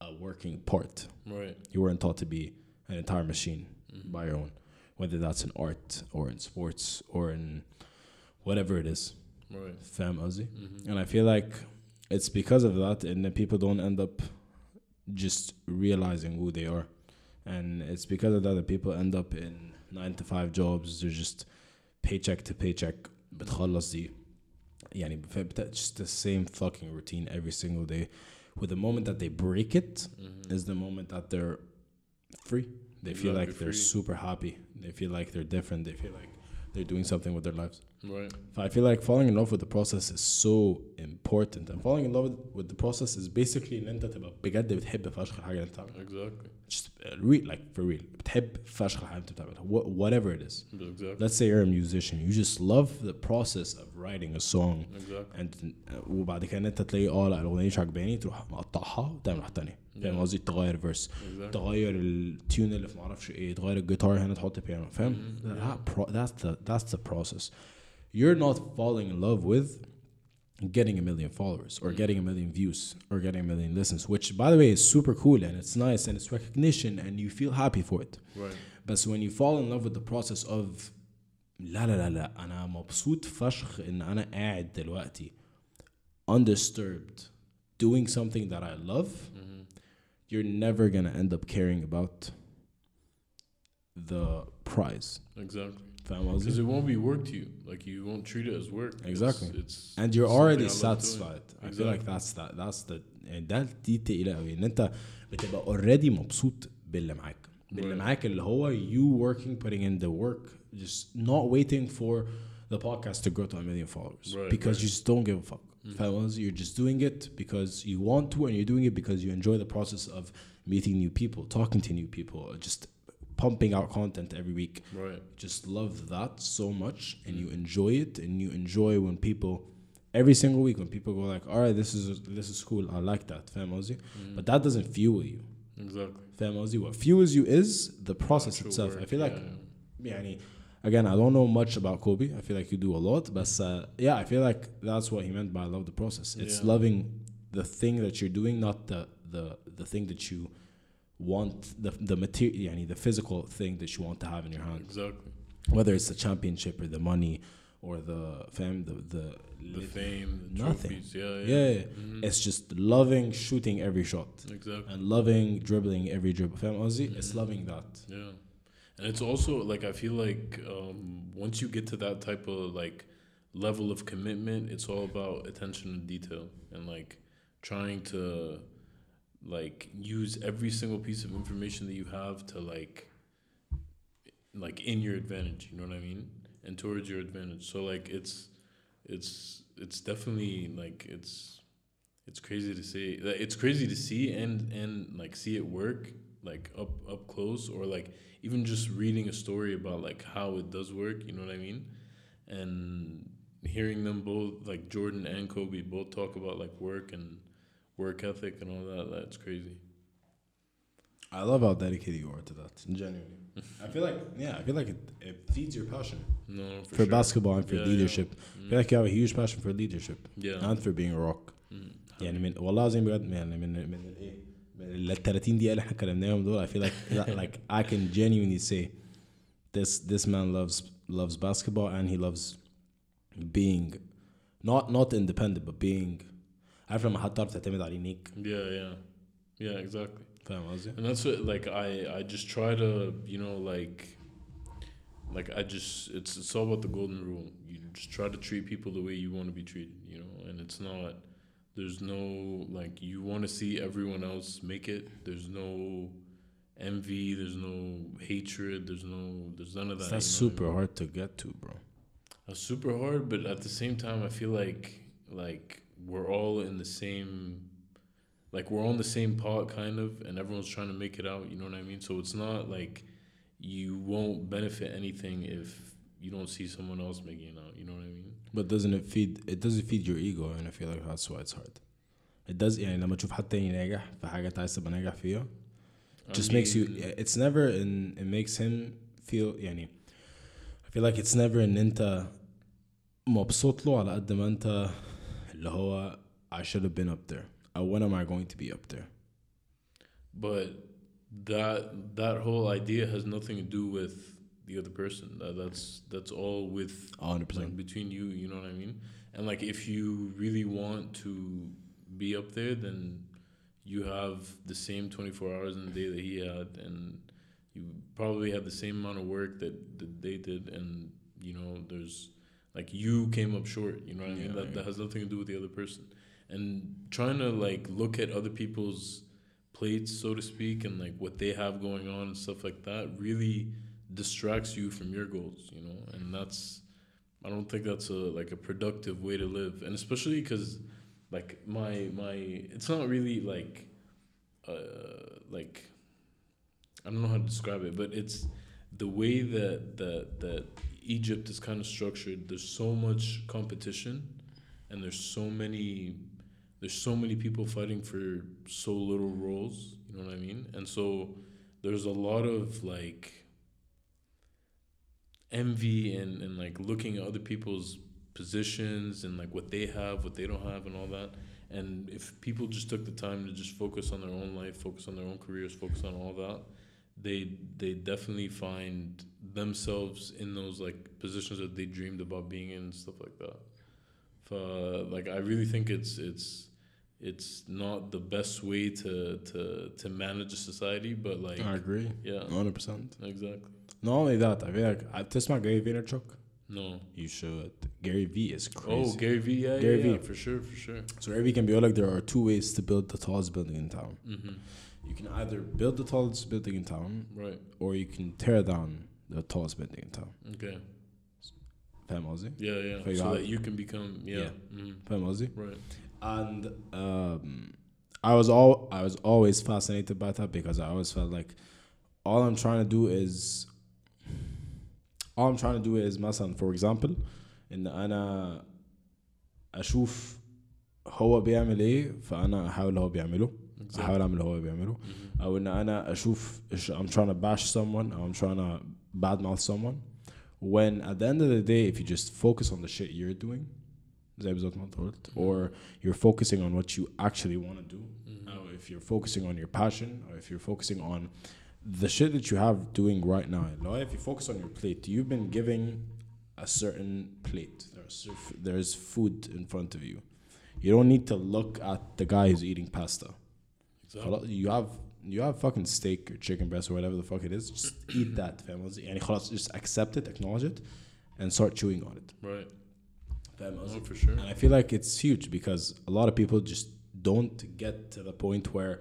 a working part. Right. You weren't taught to be an entire machine Mhm. by your own, whether that's in art or in sports or in whatever it is. Right. فاهم قصدي؟ Mhm. And I feel like it's because of that, and then people don't end up just realizing who they are. And it's because of that that people end up in nine to five jobs. They're just paycheck to paycheck. بتخلص دي يعني بت- just the same fucking routine every single day. With the moment that they break it Mhm. is the moment that they're free. They feel Exactly, like they're free. super happy. They feel like they're different. They feel like they're doing something with their lives. Right. I feel like falling in love with the process is so important and falling in love with the process is basically ان انت تبقى بجد بتحب فشخ الحاجه اللي انت بتعملها Exactly. just uh, real like for real بتحب فشخ الحاجه اللي انت بتعملها Wha- whatever it is Exactly. let's say you're a musician you just love the process of writing a song Exactly. and uh, وبعد كده ان انت تلاقي اه لا الاغنيه مش عجباني تروح مقطعها وتعمل واحده تانيه فاهم Yeah. قصدي تغير فيرس Exactly. تغير التيون اللي في معرفش ايه تغير الجيتار هنا تحط بيانو فاهم Mhm. that pro- that's the that's the process you're not falling in love with getting a million followers or getting a million views or getting a million listens which by the way is super cool and it's nice and it's recognition and you feel happy for it Right. but when you fall in love with the process of لا لا لا لا انا مبسوط فشخ ان انا قاعد دلوقتي undisturbed doing something that I love Mhm. you're never gonna end up caring about the prize Exactly. فاهم قصدي؟ Because it won't be work to you. Like you won't treat it as work. It's- Exactly. It's, and you're something already I love doing. satisfied I feel like Exactly. that's that that's the يعني ده دي تقيلة قوي ان انت بتبقى already مبسوط باللي معاك باللي Right. معاك اللي هو you working putting in the work just not waiting for the podcast to grow to a million followers Right, because right. you just don't give a fuck Mhm. فاهم قصدي؟ you're just doing it because you want to and you're doing it because you enjoy the process of meeting new people talking to new people just pumping out content every week. Right. Just love that so much, and you enjoy it, and you enjoy when people every single week when people go like, all right, this is this is cool. I like that. Fam Mm. But that doesn't fuel you. Exactly. Fam What fuels you is the process Actual itself. Work. I feel like, yeah. yeah. Again, I don't know much about Kobe. I feel like you do a lot, but uh, yeah, I feel like that's what he meant by love the process. It's yeah. loving the thing that you're doing, not the the the thing that you want the the material, yani the physical thing that you want to have in your hands. Exactly. Whether it's the championship or the money or the fame, the the, the lit- fame, the nothing. Trophies. Yeah, yeah. yeah, yeah. Mm-hmm. It's just loving shooting every shot. Exactly. And loving dribbling every dribble. Fam, Ozzy, it's mm-hmm. loving that. Yeah, and it's also like I feel like um, once you get to that type of like level of commitment, it's all about attention to detail and like trying to like use every single piece of information that you have to like like in your advantage. You know what I mean? And towards your advantage. So like it's it's it's definitely like it's it's crazy to see. It's crazy to see and and like see it work like up up close or like even just reading a story about like how it does work. You know what I mean? And hearing them both like Jordan and Kobe both talk about like work and work ethic and all that. That's crazy. I love how dedicated you are to that genuinely I feel like yeah I feel like it, it feeds your passion No, for, for, sure. basketball and for Yeah, leadership Yeah. I feel like you have a huge passion for leadership yeah. and for being a rock Mm. يعني من والله العظيم بجد يعني من من الايه من ال 30 دقيقة اللي احنا كلمناهم دول I feel like that, *laughs* like I can genuinely say this this man loves loves basketball and he loves being not not independent but being عارف لما حد تعرف تعتمد عليه نيك Yeah, yeah. Yeah, exactly. فاهم قصدي؟ And that's what like I I just try to you know like like I just it's it's all about the golden rule. You just try to treat people the way you want to be treated, you know, and it's not there's no like you want to see everyone else make it. There's no envy, there's no hatred, there's no there's none of that. That's you know what I super mean? hard to get to, bro. That's super hard, but at the same time I feel like like we're all in the same like we're on the same pot kind of and everyone's trying to make it out you know what i mean so it's not like you won't benefit anything if you don't see someone else making it out you know what i mean But doesn't it feed it doesn't feed your ego and I feel like that's why it's hard. It does يعني لما تشوف حد تاني ناجح في حاجة انت عايز تبقى ناجح فيها I just makes you mean, it's never in it makes him feel يعني I feel like it's never ان انت مبسوط له على قد ما انت اللي هو I should have been up there or when am I going to be up there but that that whole idea has nothing to do with the other person that, that's that's all with 100% like between you you know what i mean and like if you really want to be up there then you have the same 24 hours in the day that he had and you probably have the same amount of work that, that they did and you know there's like you came up short you know what i mean? Yeah, that, that has nothing to do with the other person. And trying to like look at other people's plates so to speak and like what they have going on and stuff like that really distracts you from your goals you know? And that's i don't think that's a like a productive way to live. And especially because like my my it's not really like uh like i don't know how to describe it but it's the way that that that egypt is kind of structured. There's so much competition and there's so many there's so many people fighting for so little roles you know what i mean? And so there's a lot of like envy and, and like looking at other people's positions and like what they have what they don't have and all that. And if people just took the time to just focus on their own life focus on their own careers focus on all that they they definitely find themselves in those like positions that they dreamed about being in and stuff like that. For, uh, like I really think it's it's it's not the best way to to to manage a society, but like I agree. Yeah, hundred percent. Exactly. Not only that, I feel like I've my Gary Vaynerchuk. No, you should. Gary V is crazy. Oh, Gary V, yeah, Gary yeah, yeah, for sure, for sure. So Gary V can be like there are two ways to build the tallest building in town. Mm-hmm you can either build the tallest building in town Right. or you can tear down the tallest building in town Okay. فاهم قصدي؟ Yeah, yeah. Figure so out- that you can become yeah. Yeah. mhm, فاهم قصدي؟ Right. and um, I was all I was always fascinated by that because I always felt like all I'm trying to do is all I'm trying to do is مثلا for example إن أنا أشوف هو بيعمل إيه فأنا أحاول هو بيعمله Exactly. أحاول أعمل هو بيعمله Mhm. أو إن أنا أشوف إيش- I'm trying to bash someone or I'm trying to badmouth someone when at the end of the day if you just focus on the shit you're doing زي بالظبط ما أنت قلت or you're focusing on what you actually want to do Mhm. or if you're focusing on your passion or if you're focusing on the shit that you have doing right now like if you focus on your plate you've been giving a certain plate there's cer- there's food in front of you you don't need to look at the guy who's eating pasta Exactly. خلاص you have you have fucking steak or chicken breast or whatever the fuck it is just *clears throat* eat that فاهم قصدي يعني خلاص just accept it acknowledge it and start chewing on it Right. فاهم No, قصدي for sure. and I feel like it's huge because a lot of people just don't get to the point where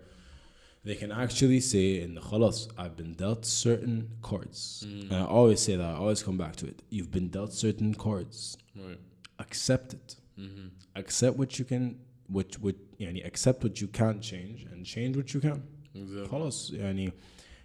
they can actually say in the خلاص I've been dealt certain cards Mm. and I always say that I always come back to it you've been dealt certain cards Right. accept it hmm accept what you can which which يعني accept what you can't change and change what you can Exactly. خلاص يعني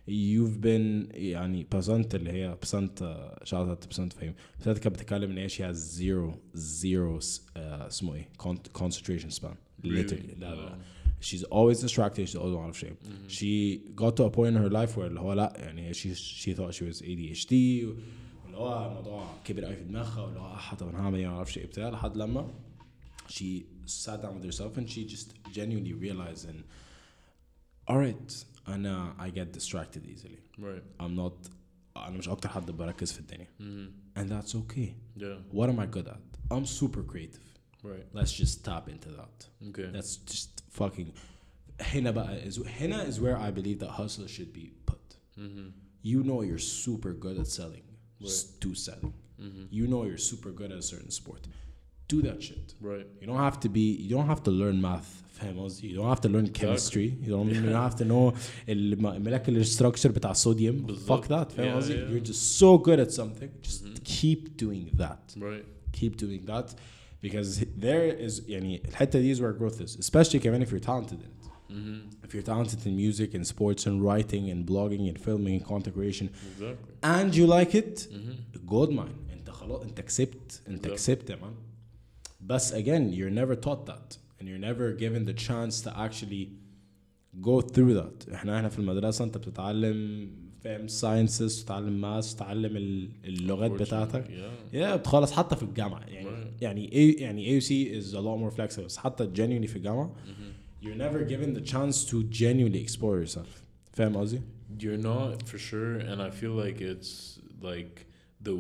you've been يعني بسنت اللي هي بسنت شاطت بسنت فهم بسنت كانت بتتكلم ان هي she has zero zero uh, اسمه ايه con- concentration span literally لا لا Wow. she's always distracted she's always out of shape Mhm. she got to a point in her life where اللي هو لا يعني she she thought she was ADHD واللي هو الموضوع كبر قوي في دماغها واللي هو اه طب انا هعمل ايه ما اعرفش ايه بتاع لحد لما she sat down with herself and she just genuinely realized and all right انا I get distracted easily Right. I'm not انا مش اكتر حد بركز في الدنيا hmm and that's okay Yeah. what am I good at I'm super creative Right. let's just tap into that Okay. let's just fucking هنا بقى is هنا is where I believe that hustle should be put Mm-hmm. you know you're super good at selling just do selling Mm-hmm. you know you're super good at a certain sport do that shit Right. you don't have to be you don't have to learn math فاهم قصدي you don't have to learn chemistry you don't, you don't have to know الم- molecular structure بتاع الصوديوم fuck بالظبط. that فاهم Yeah, قصدي yeah. you're just so good at something just Mhm. keep doing that Right. keep doing that because there is يعني الحتة دي is where growth is especially كمان if you're talented in it Mm-hmm. if you're talented in music and sports and writing and blogging and filming and content creation Exactly. and you like it Mm-hmm. gold mine انت خلاص انت كسبت انت Exactly. كسبت يا man بس again you're never taught that and you're never given the chance to actually go through that احنا احنا في المدرسة انت بتتعلم فاهم ساينسز تتعلم ماس تتعلم ال- اللغات بتاعتك Yeah. يا بتخلص حتى في الجامعة يعني Right. يعني A يعني AUC is a lot more flexible بس حتى genuinely في الجامعة Mm-hmm. you're never given the chance to genuinely explore yourself فاهم قصدي؟ You're not for sure, and I feel like it's like the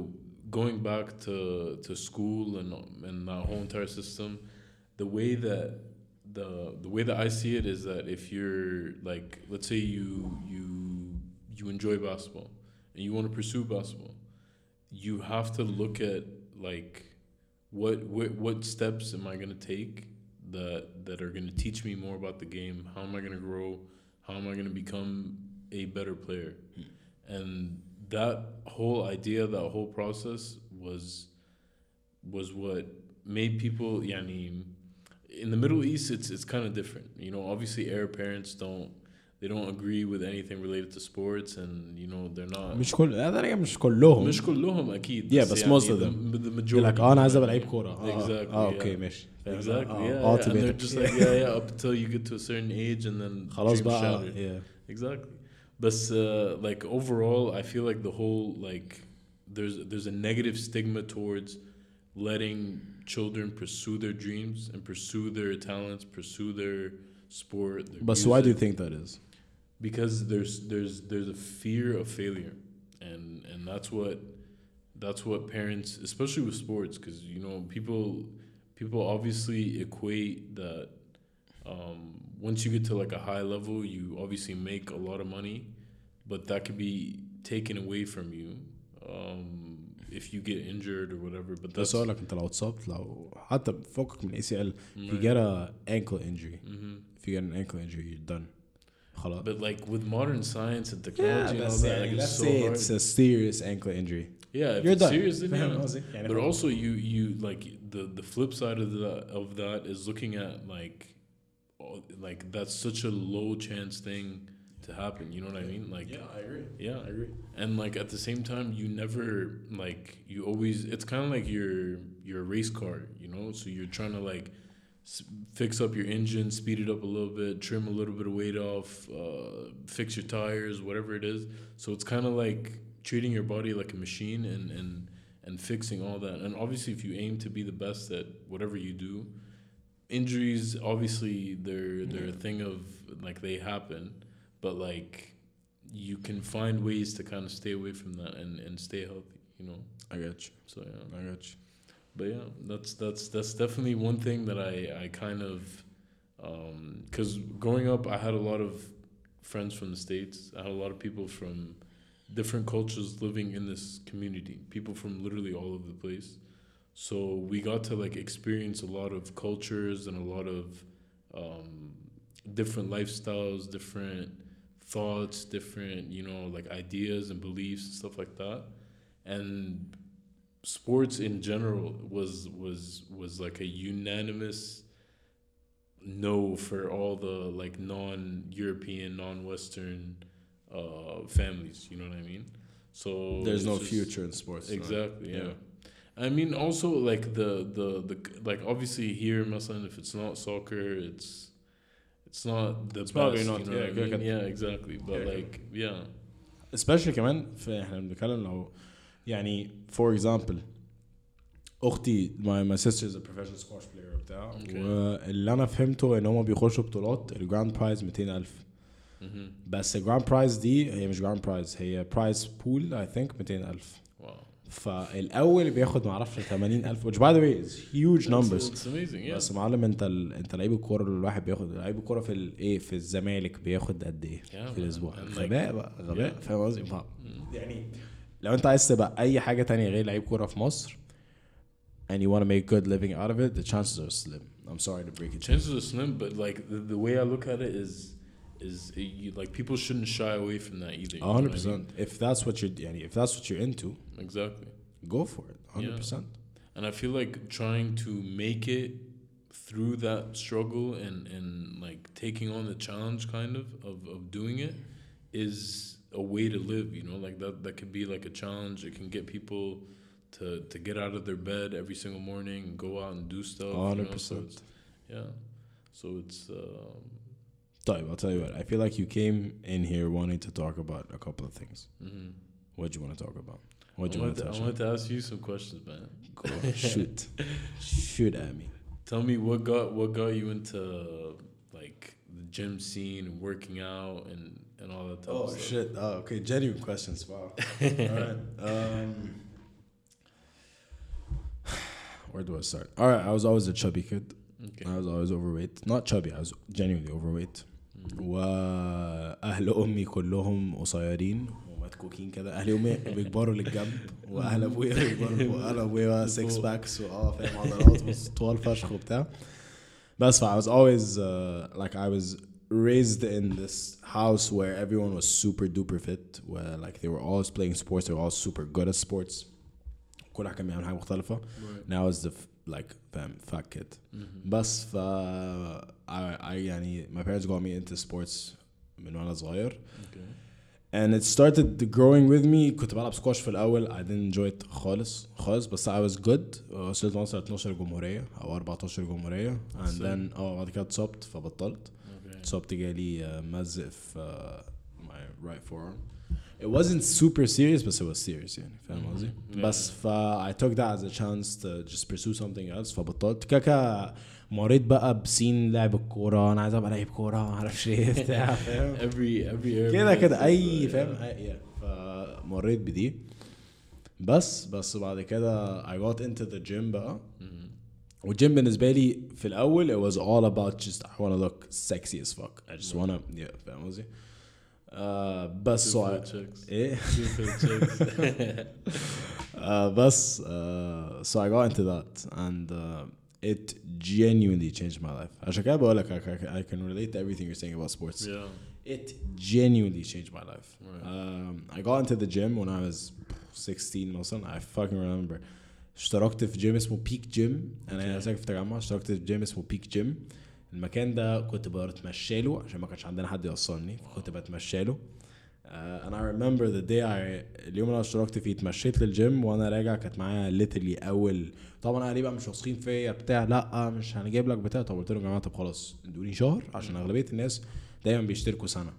going back to to school and and that whole entire system. The way that the the way that I see it is that if you're like, let's say you you you enjoy basketball and you want to pursue basketball, you have to look at like what what what steps am I gonna take that that are gonna teach me more about the game? How am I gonna grow? How am I gonna become a better player? Hmm. And that whole idea, that whole process was was what made people yani in the Middle East it's it's kind of different. You know, obviously Arab parents don't they don't agree with anything related to sports and you know they're not مش كل هذا مش كلهم مش كلهم اكيد Yeah, but most of the, them. the You're majority like اه انا عايز ابقى لعيب كورة اه Exactly, اه yeah. اوكي ماشي Exactly. آه، Yeah, آه، yeah. And they're بيتك. just like yeah, yeah, up until you get to a certain age, and then خلاص dreams بقى shattered. yeah. Exactly. But uh, like overall, I feel like the whole like there's there's a negative stigma towards letting children pursue their dreams and pursue their talents, pursue their sport. Their But so why do you think that is? Because there's there's there's a fear of failure, and and that's what that's what parents, especially with sports, because you know people people obviously equate that um, once you get to like a high level, you obviously make a lot of money, but that could be taken away from you um, if you get injured or whatever. But بس that's اقول لك انت لو اتصبت لو حتى فوقك من ACL if you Right. get a ankle injury Mhm. if you get an ankle injury you're done خلاص But like with modern science and yeah, technology and all بس that, يعني like, let's it's so say hard. it's a serious ankle injury yeah, if you're it's done serious, then فاهم *laughs* yeah. قصدي؟ يعني But خلاص. also, you you like the the flip side of that of that is looking at like, all- like that's such a low chance thing to happen. You know what I mean? Like, yeah I agree yeah. I agree and like at the same time, you never like you always. It's kind of like your your race car, you know. So you're trying to like s- fix up your engine, speed it up a little bit, trim a little bit of weight off, uh, fix your tires, whatever it is. So it's kind of like treating your body like a machine and and and fixing all that. And obviously, if you aim to be the best at whatever you do, injuries obviously they're they're a thing of like they happen, but like you can find ways to kind of stay away from that and and stay healthy. You know. I got you So yeah. I got you But yeah, that's that's that's definitely one thing that I I kind of um, because growing up I had a lot of friends from the states. I had a lot of people from different cultures living in this community. People from literally all over the place. So we got to like experience a lot of cultures and a lot of um, different lifestyles, different thoughts, different you know like ideas and beliefs and stuff like that. And sports in general was was was like a unanimous no for all the like non-European, non-Western uh, families. You know what I mean? So there's no just- future in sports. Exactly. Yeah. Yeah. I mean, also like the the the like obviously here, Masalan, if it's not soccer, it's it's not the best. probably not, You know yeah, what I good, mean? good. Yeah, exactly. But Yeah, like, yeah. especially كمان في احنا بنتكلم لو يعني for example اختي my, my sister is a professional squash player وبتاع Okay. واللي انا فهمته ان هم بيخشوا بطولات الجراند برايز 200000 Mm-hmm. بس الجراند برايز دي هي مش جراند برايز هي برايز بول اي ثينك 200000 Wow. فالأول بياخد معرفش 80000 which by the way is huge numbers. بس معلم انت ال... انت لعيب الكورة الواحد بياخد لعيب الكورة في الايه في الزمالك بياخد قد إيه في الأسبوع؟ غباء بقى غباء فاهم قصدي؟ mm. يعني لو انت عايز تبقى أي حاجة ثانية غير لعيب كورة في مصر and you want to make good living out of it the chances are slim. I'm sorry to break it chances are slim but like the, the way I look at it is is you, like people shouldn't shy away from that either. hundred percent. If that's what you're, if that's what you're into, exactly, go for it. hundred percent. And I feel like trying to make it through that struggle and and like taking on the challenge, kind of of of doing it, is a way to live. You know, like that that could be like a challenge. It can get people. To, to get out of their bed every single morning, go out and do stuff. Hundred you know? percent. So yeah, so it's um, Type, I'll tell you what. I feel like you came in here wanting to talk about a couple of things. Mm-hmm. What do you want to talk about? What do you want to? I want to ask you some questions, man. Go *laughs* shoot, shoot at me. Tell me what got what got you into like the gym scene and working out and and all that. Type oh stuff. shit! Oh, okay, genuine questions. Wow. *laughs* all right. Um, *sighs* where do I start? All right, I was always a chubby kid. Okay. I was always overweight. Not chubby. I was genuinely overweight. واهل امي كلهم قصيرين ومتكوكين كده أهل امي بيكبروا للجنب واهل ابويا بيكبروا واهل ابويا 6 باكس واه فاهم عضلات طوال فشخ وبتاع بس I was always uh, like I was raised in this house where everyone was super duper fit where like they were always playing sports they were all super good at sports كل واحد كان بيعمل حاجة مختلفه Right. I was the like فاهم fat kid Mhm. بس ف I, I يعني my parents got me into sports من وأنا صغير Okay. and it started growing with me كنت بلعب سكواش في الأول I didn't enjoy it خالص خالص بس I was good وصلت مثلا 12 جمهوريه أو 14 جمهوريه and Same. then آه بعد كده اتصبت فبطلت Okay. اتصبت جالي آه، مزق في آه، my right forearm it wasn't super serious but it was serious يعني فاهم قصدي Mhm. Yeah. بس ف I took that as a chance to just pursue something else فبطلت كاكا مريت بقى بسين لعب الكوره أنا عايز ابقى لعيب كوره ما أعرفش إيه بتاع فاهم Every every. كده كده اي uh, فاهم. فمريت بدي بس بس بعد كده I got into the gym بقى Mhm. والجيم بالنسبة لي في الأول it was all about just I wanna look sexy as fuck I just wanna yeah فاهم قصدي آه بس Two so fat I, chicks. ايه Two fat chicks. uh, بس uh, *laughs* so I got into that and uh, it genuinely changed my life عشان كده بقول لك I, I, I can relate to everything you're saying about sports yeah. it genuinely changed my life Right. um, I got into the gym when I was 16 مثلا I fucking remember اشتركت في جيم اسمه بيك جيم انا Okay. ساكن في التجمع اشتركت في جيم اسمه بيك جيم المكان ده كنت بتمشى له عشان ما كانش عندنا حد يوصلني فكنت بتمشى له. uh, and I remember the day I اليوم اللي أنا اشتركت فيه اتمشيت للجيم وأنا راجع كانت معايا literally اول طبعا أهلي بقى مش واثقين فيا بتاع لأ مش هنجيب لك بتاع. طب قلت لهم يا جماعة طب خلاص ادوني شهر عشان أغلبية الناس دايما بيشتركوا سنة.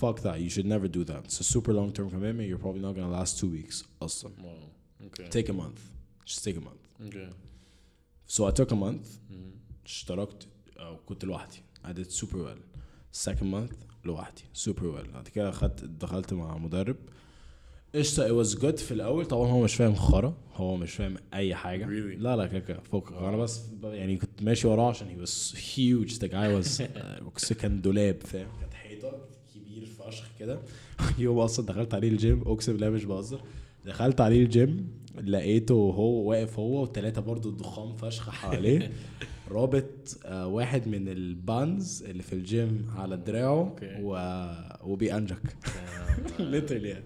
fuck that you should never do that. It's a super long term commitment. You're probably not gonna last two weeks أصلا. Wow. Okay. take a month. Just take a month. Okay. so I took a month. اشتركت كنت لوحدي. I did super well. Second month لوحدي. Super well. بعد كده خدت دخلت مع مدرب. قشطة it was good في الأول. طبعا هو مش فاهم خرا. هو مش فاهم أي حاجة. Really? لا لا كده كده. فوق أنا بس يعني كنت ماشي وراه عشان he was huge. The guy was *laughs* uh, كان دولاب فاهم؟ كانت حيطة كبير فشخ كده. *laughs* يوم أصلا دخلت عليه الجيم أقسم بالله مش بهزر. دخلت عليه الجيم لقيته هو واقف هو وثلاثة برضو ضخام فشخ حواليه. *laughs* رابط آه، واحد من البانز اللي في الجيم على دراعه. و... وبيأنجك. *laughs* literally. يعني.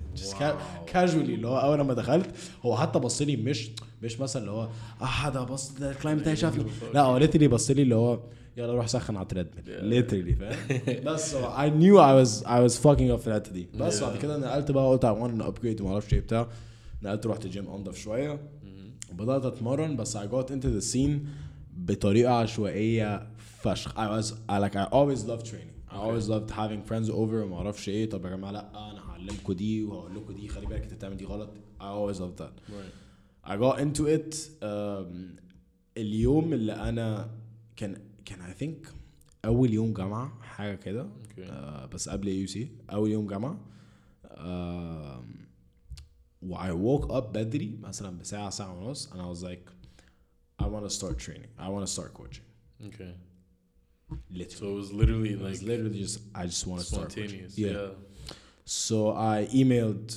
كاجولي اللي هو أول لما دخلت هو حتى بص لي مش مش مثلا اللي هو آه ده بص ده الكلاينت بتاعي شافني لا هو literally بص لي اللي هو يلا روح سخن على التريدميل literally فاهم؟ *laughs* بس I knew I was I was fucking up في الحتة دي. بس. بعد كده نقلت بقى قلت want to upgrade وما أعرفش إيه بتاع. نقلت رحت الجيم انضف شوية. وبدات أتمرن بس I got into the scene بطريقة عشوائية فشخ. I was I like I always loved training. I always loved having friends over وما أعرفش إيه. طب يا جماعة لأ أنا هعلمكم دي وهقول لكم دي. خلي بالك أنت بتعمل دي غلط. I always loved that. Right. I got into it um, اليوم اللي أنا كان كان I think أول يوم جامعة حاجة كده. Okay. آه بس قبل يو سي أول يوم جامعة. و I woke up بدري مثلا بساعة ساعة ونص and I was like I want to start training I want to start coaching Okay. literally So it was literally it like was literally just I just want to start coaching spontaneous. yeah. Yeah. so I emailed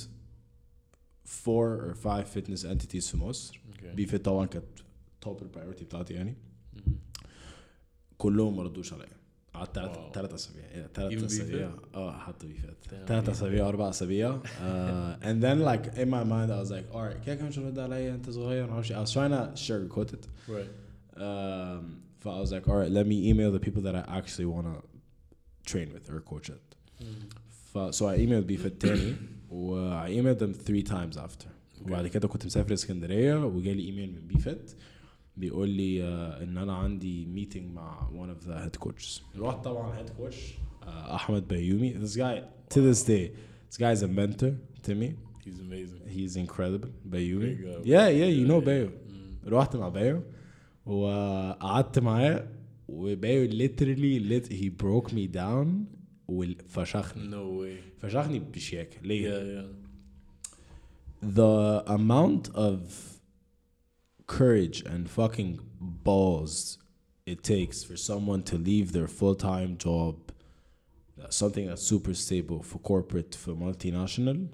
four or five fitness entities في مصر Okay. بي فيت طبعا كانت توب البرايورتي بتاعتي يعني Mhm. كلهم ما ردوش عليا قعدت ثلاث Wow. ثلاث اسابيع yeah, ثلاث Even اسابيع اه حتى بي فيت Damn, ثلاث بي اسابيع اربع اسابيع uh, and then like in my mind I was like alright كده كده مش هترد عليا انت صغير ما اعرفش I was trying to sugarcoat it Right. um, ف I was like alright let me email the people that I actually want to train with or coach at ف so I emailed بيفت تاني و I emailed them three times after وبعد كده كنت مسافر اسكندريه وجالي ايميل من بيفت بيقول لي uh, ان انا عندي meeting مع one of the head coaches رحت طبعا head coach uh, احمد بيومي this guy to this day this guy is a mentor to me He's amazing. he's incredible بيومي Big up. yeah yeah you know بيو Mm. رحت مع بيو وقعدت معاه وبيو literally lit he broke me down وفشخني No way. فشخني بشياكة ليه؟ Yeah, yeah. the amount of courage and fucking balls it takes for someone to leave their full-time job uh, something that's super stable for corporate for multinational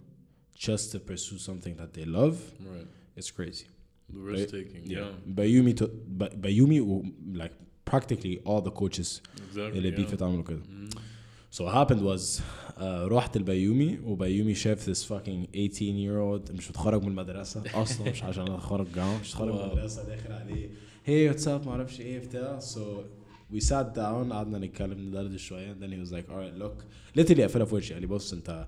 just to pursue something that they love Right. it's crazy The risk taking. Yeah. Bayumi to Ba- Bayumi و- like practically all the coaches Exactly. اللي yeah. بيفت عملوا كده Mm. So what happened was uh, رحت البيومي وبيومي شاف this fucking 18 year old مش متخرج من المدرسة أصلا مش عشان أتخرج جامعة مش متخرج من. المدرسة داخل عليه hey what's up معرفش إيه بتاع. So we sat down قعدنا نتكلم ندردش شوية then he was like alright look. Literally قفلها في وشي قال لي بص انت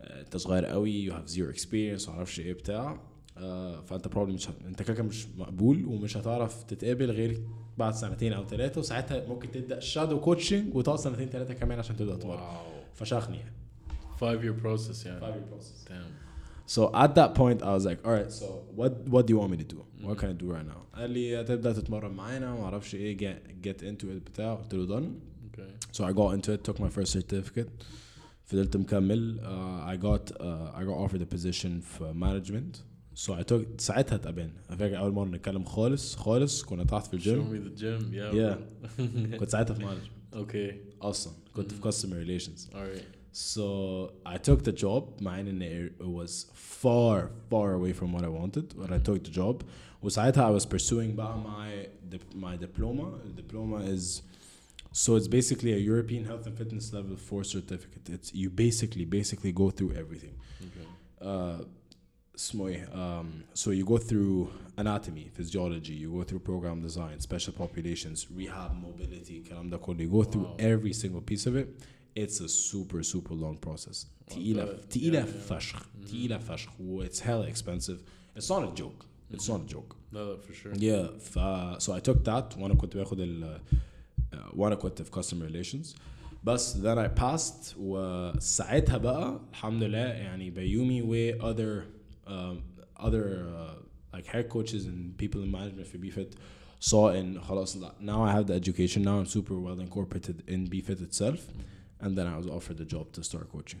آه، انت صغير قوي you have zero experience معرفش إيه بتاع. آه، فأنت probably مش انت كده مش مقبول ومش هتعرف تتقبل غير بعد سنتين أو ثلاثة وساعتها ممكن تبدا شادو كوتشنج وتقعد سنتين ثلاثة كمان عشان تبدا تتمرن Wow. فشخني يعني Five year process. Yeah. five year process. Damn. So at that point I was like, all right, so what what do you want me to do? What can I do right now? قال لي هتبدا تتمرن معانا وما أعرفش إيه get, get into it بتاع قلت له done. Okay. So I got into it, took my first certificate. فضلت مكمل. Uh, I got uh, I got offered a position for management. So I took ساعتها اتقابلنا. I فاكر أول مرة نتكلم خالص خالص كنا تحت في Show الجيم. me the gym. Yeah. Yeah. bro. *laughs* كنت ساعتها في management okay. أصلا. كنت في customer relations. All right. So I took the job مع ان it was far far away from what I wanted but I took the job وساعتها I was pursuing بقى my dip- my diploma the diploma is so it's basically a European health and fitness level 4 certificate it's you basically basically go through everything Okay. uh, اسمه ايه um, so you go through anatomy physiology you go through program design special populations rehab mobility الكلام ده كله you go through Wow. every single piece of it it's a super super long process تقيلة bet. تقيلة Yeah, yeah. فشخ تقيلة فشخ و it's hella expensive it's not a joke it's not a joke No, no, for sure. yeah ف so I took that وانا كنت باخد ال uh, وانا كنت في customer relations بس then I passed وساعتها بقى الحمد لله يعني بيومي و other um, other uh, like head coaches and people in management في BFIT saw in خلاص لا now I have the education now I'm super well incorporated in BFIT itself and then I was offered the job to start coaching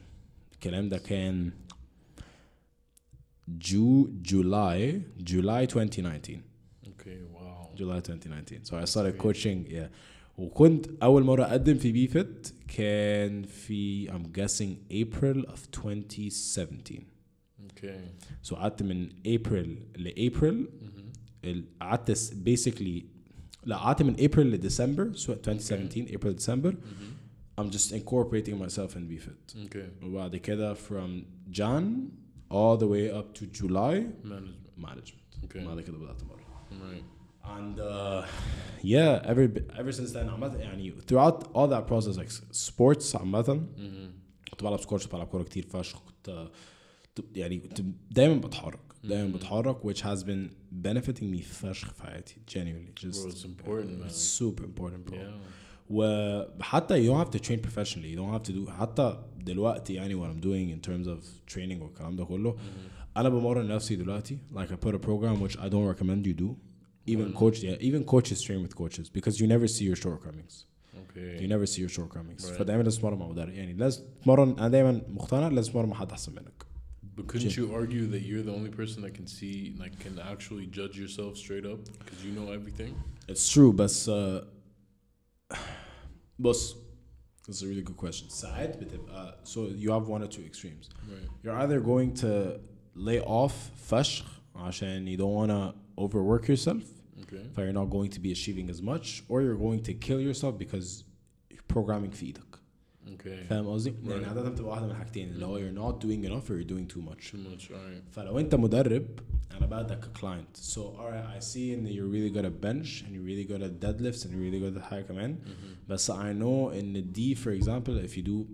الكلام ده كان Ju July July 2019 Okay. Wow. July 2019 so I started great. coaching yeah وكنت أول مرة أقدم في بيفت كان في I'm guessing April of 2017 Okay. so قعدت من Mm-hmm. ال- قعدت basically لا قعدت من April لديسمبر so 2017 April December Mm-hmm. I'm just incorporating myself in BFIT Okay. وبعد كده from Jan all the way up to July Management. management Okay. بعد كده بدأت أتمرن Right. and uh, yeah ever ever since then عامة يعني throughout all that process like sports عامة Mm-hmm. كنت بلعب سكوتش بلعب كورة كتير فشخ كنت كنت- يعني كنت دايما بتحرك دايما Mhm. بتحرك which has been benefiting me فشخ في حياتي genuinely just Bro, it's important, man. it's super important bro Yeah. وحتى you don't have to train professionally you don't have to do حتى دلوقتي يعني what I'm doing in terms of training والكلام ده كله Mm-hmm. انا بمرن نفسي دلوقتي like I put a program which I don't recommend you do even Why not? coach yeah even coaches train with coaches because you never see your shortcomings Okay. you never see your shortcomings Right. فدايما لازم تتمرن مع مدرب يعني لازم تتمرن انا دايما مقتنع لازم تتمرن مع حد احسن منك But couldn't Shit. you argue that you're the only person that can see, like, can actually judge yourself straight up because you know everything? It's true بس uh, *sighs* بص That's a really good question. ساعات بتبقى so you have one or two extremes. Right. You're either going to lay off فشخ عشان you don't want to overwork yourself Okay. so you're not going to be achieving as much or you're going to kill yourself because programming في ايدك Okay. فاهم قصدي؟ يعني Right. عادة بتبقى واحدة من الحاجتين اللي هو you're not doing enough or you're doing too much Too much. All right. فلو انت مدرب انا باخدك كلاينت so alright I see ان you're really good at bench and you're really good at deadlifts and you're really good at حاجة كمان Mm-hmm. بس I know ان دي for example if you do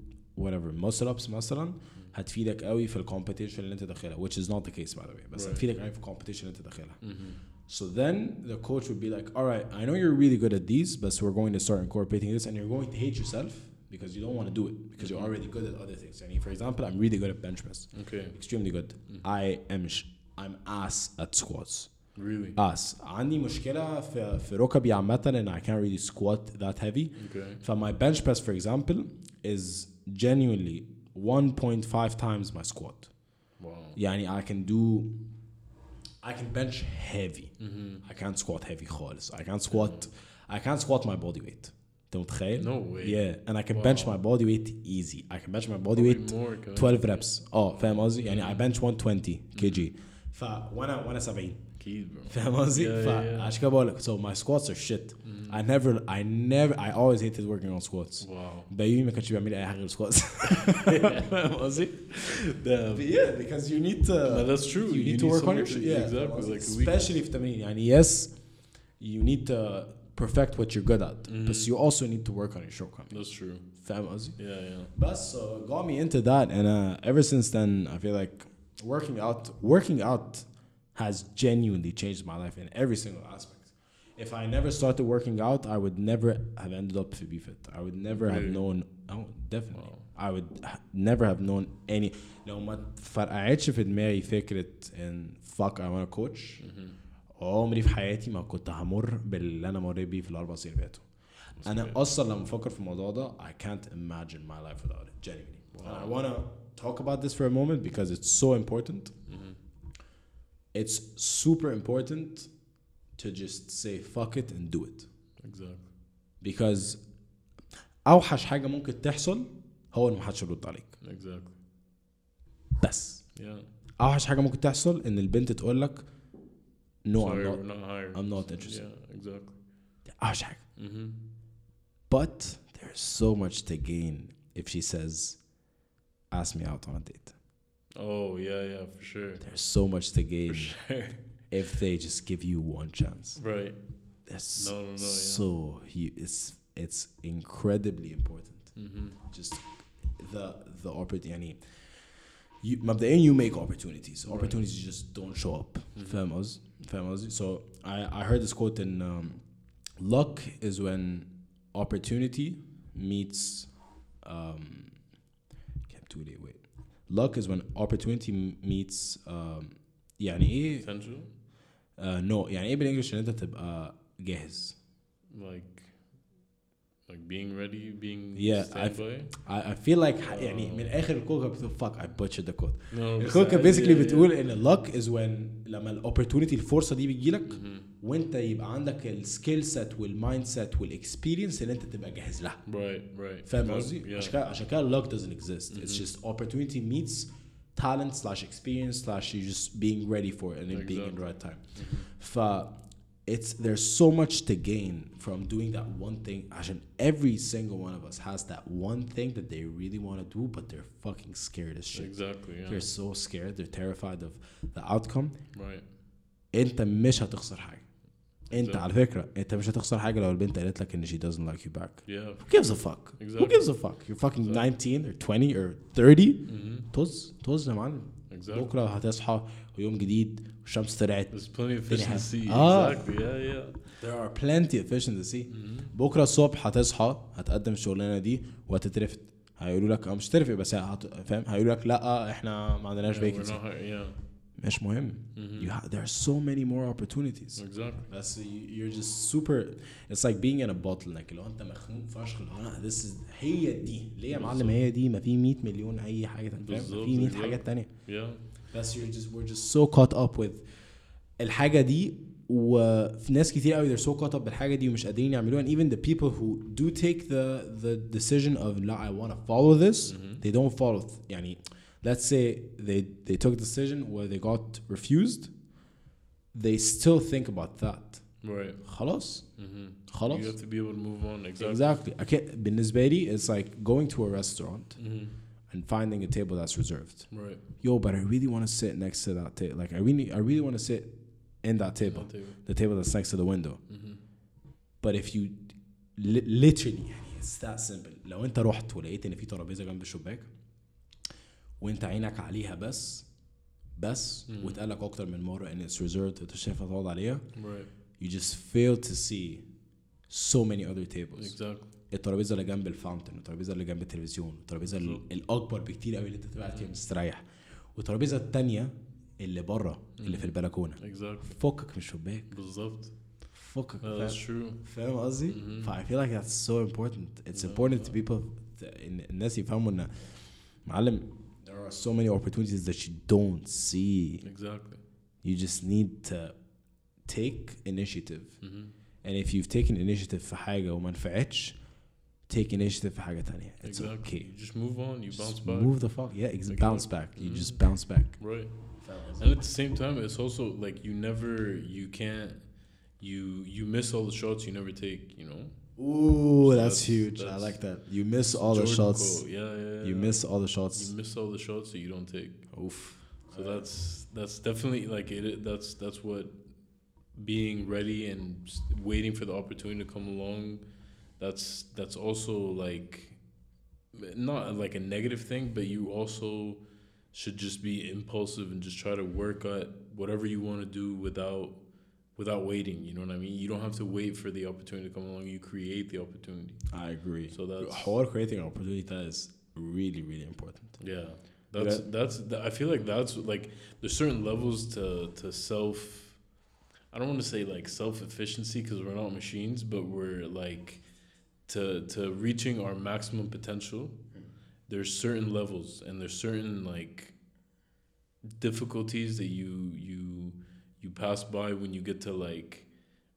whatever muscle ups مثلا هتفيدك قوي في الكومبيتيشن اللي انت داخلها which is not the case by the way بس Right. هتفيدك قوي في الكومبيتيشن اللي انت داخلها Mm-hmm. so then the coach would be like alright I know you're really good at these but we're going to start incorporating this and you're going to hate yourself because you don't want to do it because you're already good at other things and for example I'm really good at bench press Okay. extremely good I am sh- I'm ass at squats Really? ass عندي مشكلة في في ركبي عامة and I can't really squat that heavy Okay. so my bench press for example is genuinely 1.5 times my squat Wow. يعني I can do I can bench heavy Mm-hmm. I can't squat heavy خالص I can't squat I can't squat my body weight انت متخيل؟ No way. Yeah and I can bench Wow. my body weight easy I can bench my body Probably weight more. كمان. 12 reps اه فاهم قصدي؟ يعني I bench 120 كي جي ف وانا وانا 70 أكيد bro. فاهم قصدي؟ Yeah, yeah, yeah. فعشان كده بقول لك so my squats are shit I never I never I always hated working on squats Wow. بيومي ما كانش بيعمل لي اي حاجه غير سكواتس *laughs* فاهم قصدي؟ Damn. yeah because you need to No, that's true. you You need need to work on your someone shit to- yeah exactly, فاهم like قصدي؟ we- especially في التمرين يعني yes you need to perfect what you're good at but Mhm. you also need to work on your shortcomings That's true. فاهم قصدي؟ Yeah, yeah. But so it got me into that, and uh, ever since then, I feel like working out, working out, has genuinely changed my life in every single aspect. If I never started working out, I would never have ended up to be fit. I would never have Really? known. Oh, definitely. Wow. I would h- never have known any. لو ما فرقعتش في دماغي فكرة ان fuck I want to coach Mm-hmm. عمري في حياتي ما كنت همر باللي أنا مريت بيه في الاربع سنين اللي فاتوا. أنا. أصلا لما بفكر في الموضوع ده I can't imagine my life without it genuinely and I Wow. to talk about this for a moment because it's so important Mm-hmm. it's super important to just say fuck it and do it Exactly. because اوحش حاجة ممكن تحصل هو ان محدش يرد عليك Exactly. بس Yeah. اوحش حاجة ممكن تحصل ان البنت تقول لك no Sorry, I'm we're not not hired. I'm not interested. Yeah, exactly. اوحش حاجه Mm-hmm. but there's so much to gain if she says ask me out on a date Oh yeah, yeah, for sure. there's so much to gain For sure. *laughs* if they just give you one chance. Right. That's No, no, no, yeah. so hu- it's it's incredibly important. Mm-hmm. Just the the opportunity. You مبدئيا you make opportunities. Opportunities just don't show up. فاهم قصدي؟ فاهم قصدي؟ So I I heard this quote in um, luck is when opportunity meets um can't do it wait. Luck is when opportunity meets um يعني ايه Potential. uh, no يعني ايه بالانجلش ان انت تبقى جاهز Like. Like being ready, being Yeah, I f- standby. I, I feel like ح- يعني من الاخر الكوكا بتقول fuck I butchered the quote No, الكوكا بس basically عادي، بتقول ان luck is when لما الاوبورتونيتي الفرصه دي بتجيلك Mhm. وانت يبقى عندك السكيل سيت والمايند سيت والاكسبيرينس اللي انت تبقى جاهز لها Right, right. فاهم Exactly, قصدي؟ Yeah. عشان كده عشان كده luck doesn't exist it's Mhm. just opportunity meets talent slash experience slash you just being ready for it and then being in the Exactly. right time Mhm. ف it's there's so much to gain from doing that one thing عشان every single one of us has that one thing that they really want to do but they're fucking scared as shit Exactly. Yeah. they're so scared they're terrified of the outcome Right. انت مش هتخسر حاجه انت Exactly. على فكره انت مش هتخسر حاجه لو البنت قالت لك ان she doesn't like you back Yeah. who gives a fuck who Exactly. gives a fuck you're fucking Exactly. 19 or 20 or 30 Mm-hmm. طز طز يا معلم Exactly. بكره هتصحى ويوم جديد والشمس طلعت. Ah. Exactly. Yeah, yeah. there are plenty of fish in the sea Mm-hmm. بكره الصبح هتصحى هتقدم الشغلانه دي وهتترفد هيقولوا لك أو مش ترفد بس هت... فاهم هيقولوا لك لا إحنا ما عندناش Yeah, not hi- yeah. مش مهم Mhm. you ha- there are so many more opportunities Exactly. بس you- you're just super it's like being in a bottleneck لو انت مخنوق فشخ اللي هو لا this is هي دي ليه يا معلم. هي دي ما في 100 مليون اي حاجة بالظبط، في 100 بالظبط. حاجات تانية Yeah. بس you're just we're just so caught up with الحاجة دي وفي ناس كتير قوي they're so caught up بالحاجة دي ومش قادرين يعملوها and even the people who do take the the decision of لا I want to follow this Mhm. they don't follow th- يعني let's say they they took a decision where they got refused they still think about that Right. خلاص Mm-hmm. خلاص You have to be able to move on. Exactly. exactly I can't بالنسبة لي it's like going to a restaurant Mm-hmm. and finding a table that's reserved Right. yo, but I really want to sit next to that table. Like I really, I really want to sit in that table, Not table. the table that's next to the window. Mm-hmm. But if you li- literally, يعني it's that simple. لو انت رحت ولقيت ان في ترابيزه جنب الشباك وانت عينك عليها بس بس مم. واتقال لك اكتر من مره ان it's reserved انت مش هينفع تقعد عليها Right. you just fail to see so many other tables. Exactly. الترابيزة اللي جنب الفاونتن الترابيزة اللي جنب التلفزيون الترابيزة ال- بالظبط. الأكبر بكتير قوي اللي أنت تبقى فيها مستريح والترابيزة التانية اللي بره اللي في البلكونة Exactly. فكك من الشباك بالظبط. فكك فاهم قصدي؟ Mhm. ف I feel like that's so important it's Yeah. important to people ت- إن الناس يفهموا إن معلم there are so many opportunities that you don't see Exactly. you just need to take initiative Mm-hmm. and if you've taken initiative في حاجة وما نفعتش take initiative في حاجة تانية it's Exactly. okay You just move on. You Just bounce back. move the fuck yeah ex- Exactly. bounce back you Mhm. just bounce back Right. And at the same time, it's also like you never, you can't, you you miss all the shots you never take. You know. Ooh, So that's, that's- huge. I that's- like that. You miss all the Jordan shots. quote. Yeah, yeah, yeah. You miss all the You shots. miss all the shots that you don't take. Oof. So that's that's definitely like it. That's that's what being ready and s- waiting for the opportunity to come along. that's that's also like not like a negative thing, but you also should just be impulsive and just try to work at whatever you want to do without without waiting. You know what I mean? You don't have to wait for the opportunity to come along. You create the opportunity. I agree. So that's How creating an opportunity that is really, really important. Yeah, that's Yeah. that's. th- I feel like that's like there's certain levels to to self. I don't want to say like self efficiency because we're not machines, but we're like to to reaching our maximum potential. There's certain levels and there's certain like difficulties that you you you pass by when you get to like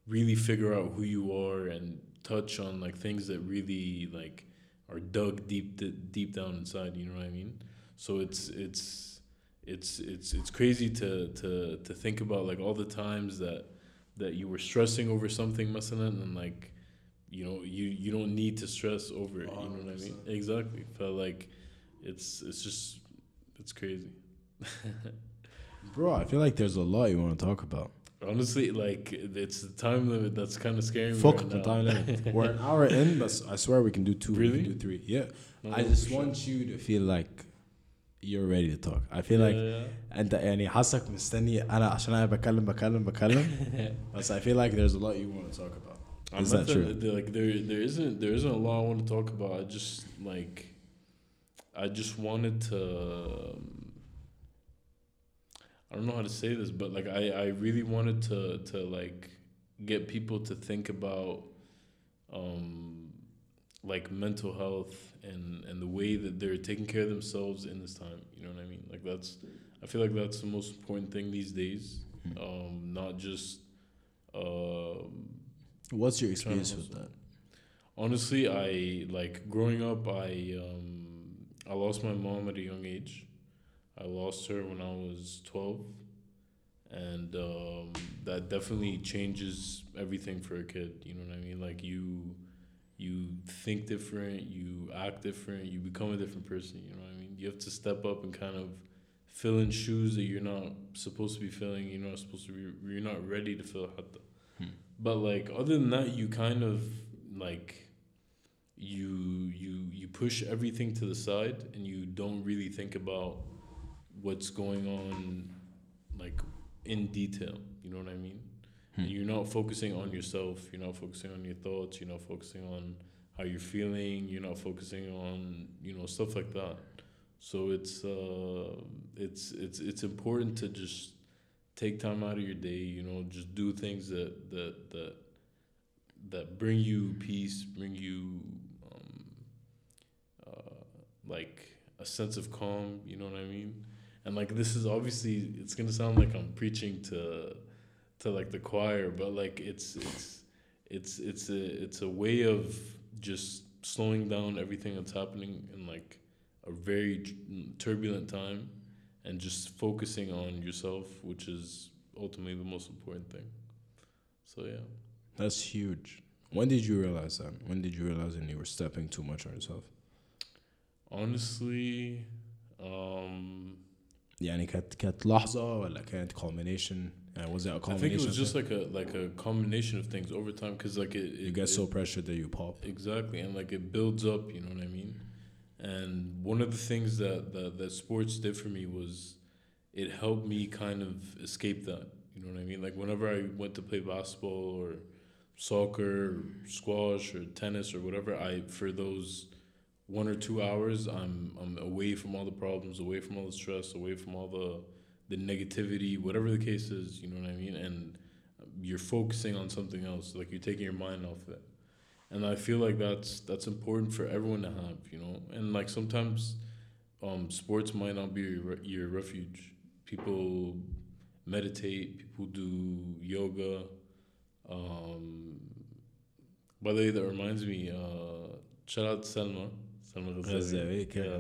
really figure out who you are and touch on like things that really like are dug deep deep down inside you know what i mean so it's it's it's it's it's crazy to to to think about like all the times that that you were stressing over something مثلا and like you know you you don't need to stress over it you know what i mean 100%. exactly felt like it's it's just it's crazy *laughs* Bro, I feel like there's a lot you want to talk about. honestly like it's the time limit that's kind of scaring me Fuck right the now. time limit. *laughs* We're an hour in, but I swear we can do two. Really? We can do three. Yeah. No, I just for sure. want you to feel like you're ready to talk. I feel Yeah, like yeah. انت يعني حاسك مستني انا عشان انا بكلم بكلم بكلم بس I feel like there's a lot you want to talk about. I'm Is not that true? there- Like there, there isn't, there isn't a lot I want to talk about. I just like, I just wanted to. um, I don't know how to say this, but like I, I really wanted to, to like, get people to think about, um, like mental health and and the way that they're taking care of themselves in this time. You know what I mean? Like that's, I feel like that's the most important thing these days. Hmm. Um, not just. Um, What's your experience with that? Honestly, I like growing up. I um, I lost my mom at a young age. I lost her when I was twelve, and um, that definitely changes everything for a kid. You know what I mean? Like you, you think different, you act different, you become a different person. You know what I mean? You have to step up and kind of fill in shoes that you're not supposed to be filling. You're not supposed to be. You're not ready to fill. Hatta. But like other than that, you kind of like you you you push everything to the side and you don't really think about what's going on like in detail. You know what I mean? Hmm. And you're not focusing on yourself. You're not focusing on your thoughts. You're not focusing on how you're feeling. You're not focusing on you know stuff like that. So it's uh, it's it's it's important to just take time out of your day. You know, just do things that that that that bring you peace, bring you um, uh, like a sense of calm. You know what I mean? and like this is obviously it's gonna sound like I'm preaching to to like the choir, but like it's it's it's it's a it's a way of just slowing down everything that's happening in like a very turbulent time and just focusing on yourself, which is ultimately the most important thing. So yeah. That's huge. When did you realize that? When did you realize that you were stepping too much on yourself? Honestly, um, يعني كانت كانت لحظة ولا كانت culmination? And was it a I culmination? think it was of just things? like a like a combination of things over time because like it, it you get it- so pressured that you pop. exactly and like it builds up. You know what I mean? And one of the things that that that sports did for me was it helped me kind of escape that. You know what I mean? Like whenever I went to play basketball or soccer, or squash or tennis or whatever, I for those one or two hours, I'm I'm away from all the problems, away from all the stress, away from all the the negativity, whatever the case is. You know what I mean? And you're focusing on something else, like you're taking your mind off it. And I feel like that's that's important for everyone to have, you know. And like sometimes, um, sports might not be your, re- your refuge. People meditate. People do yoga. Um, by the way, that reminds me. Uh, shout out to Selma. Selma Ghazali. Yeah.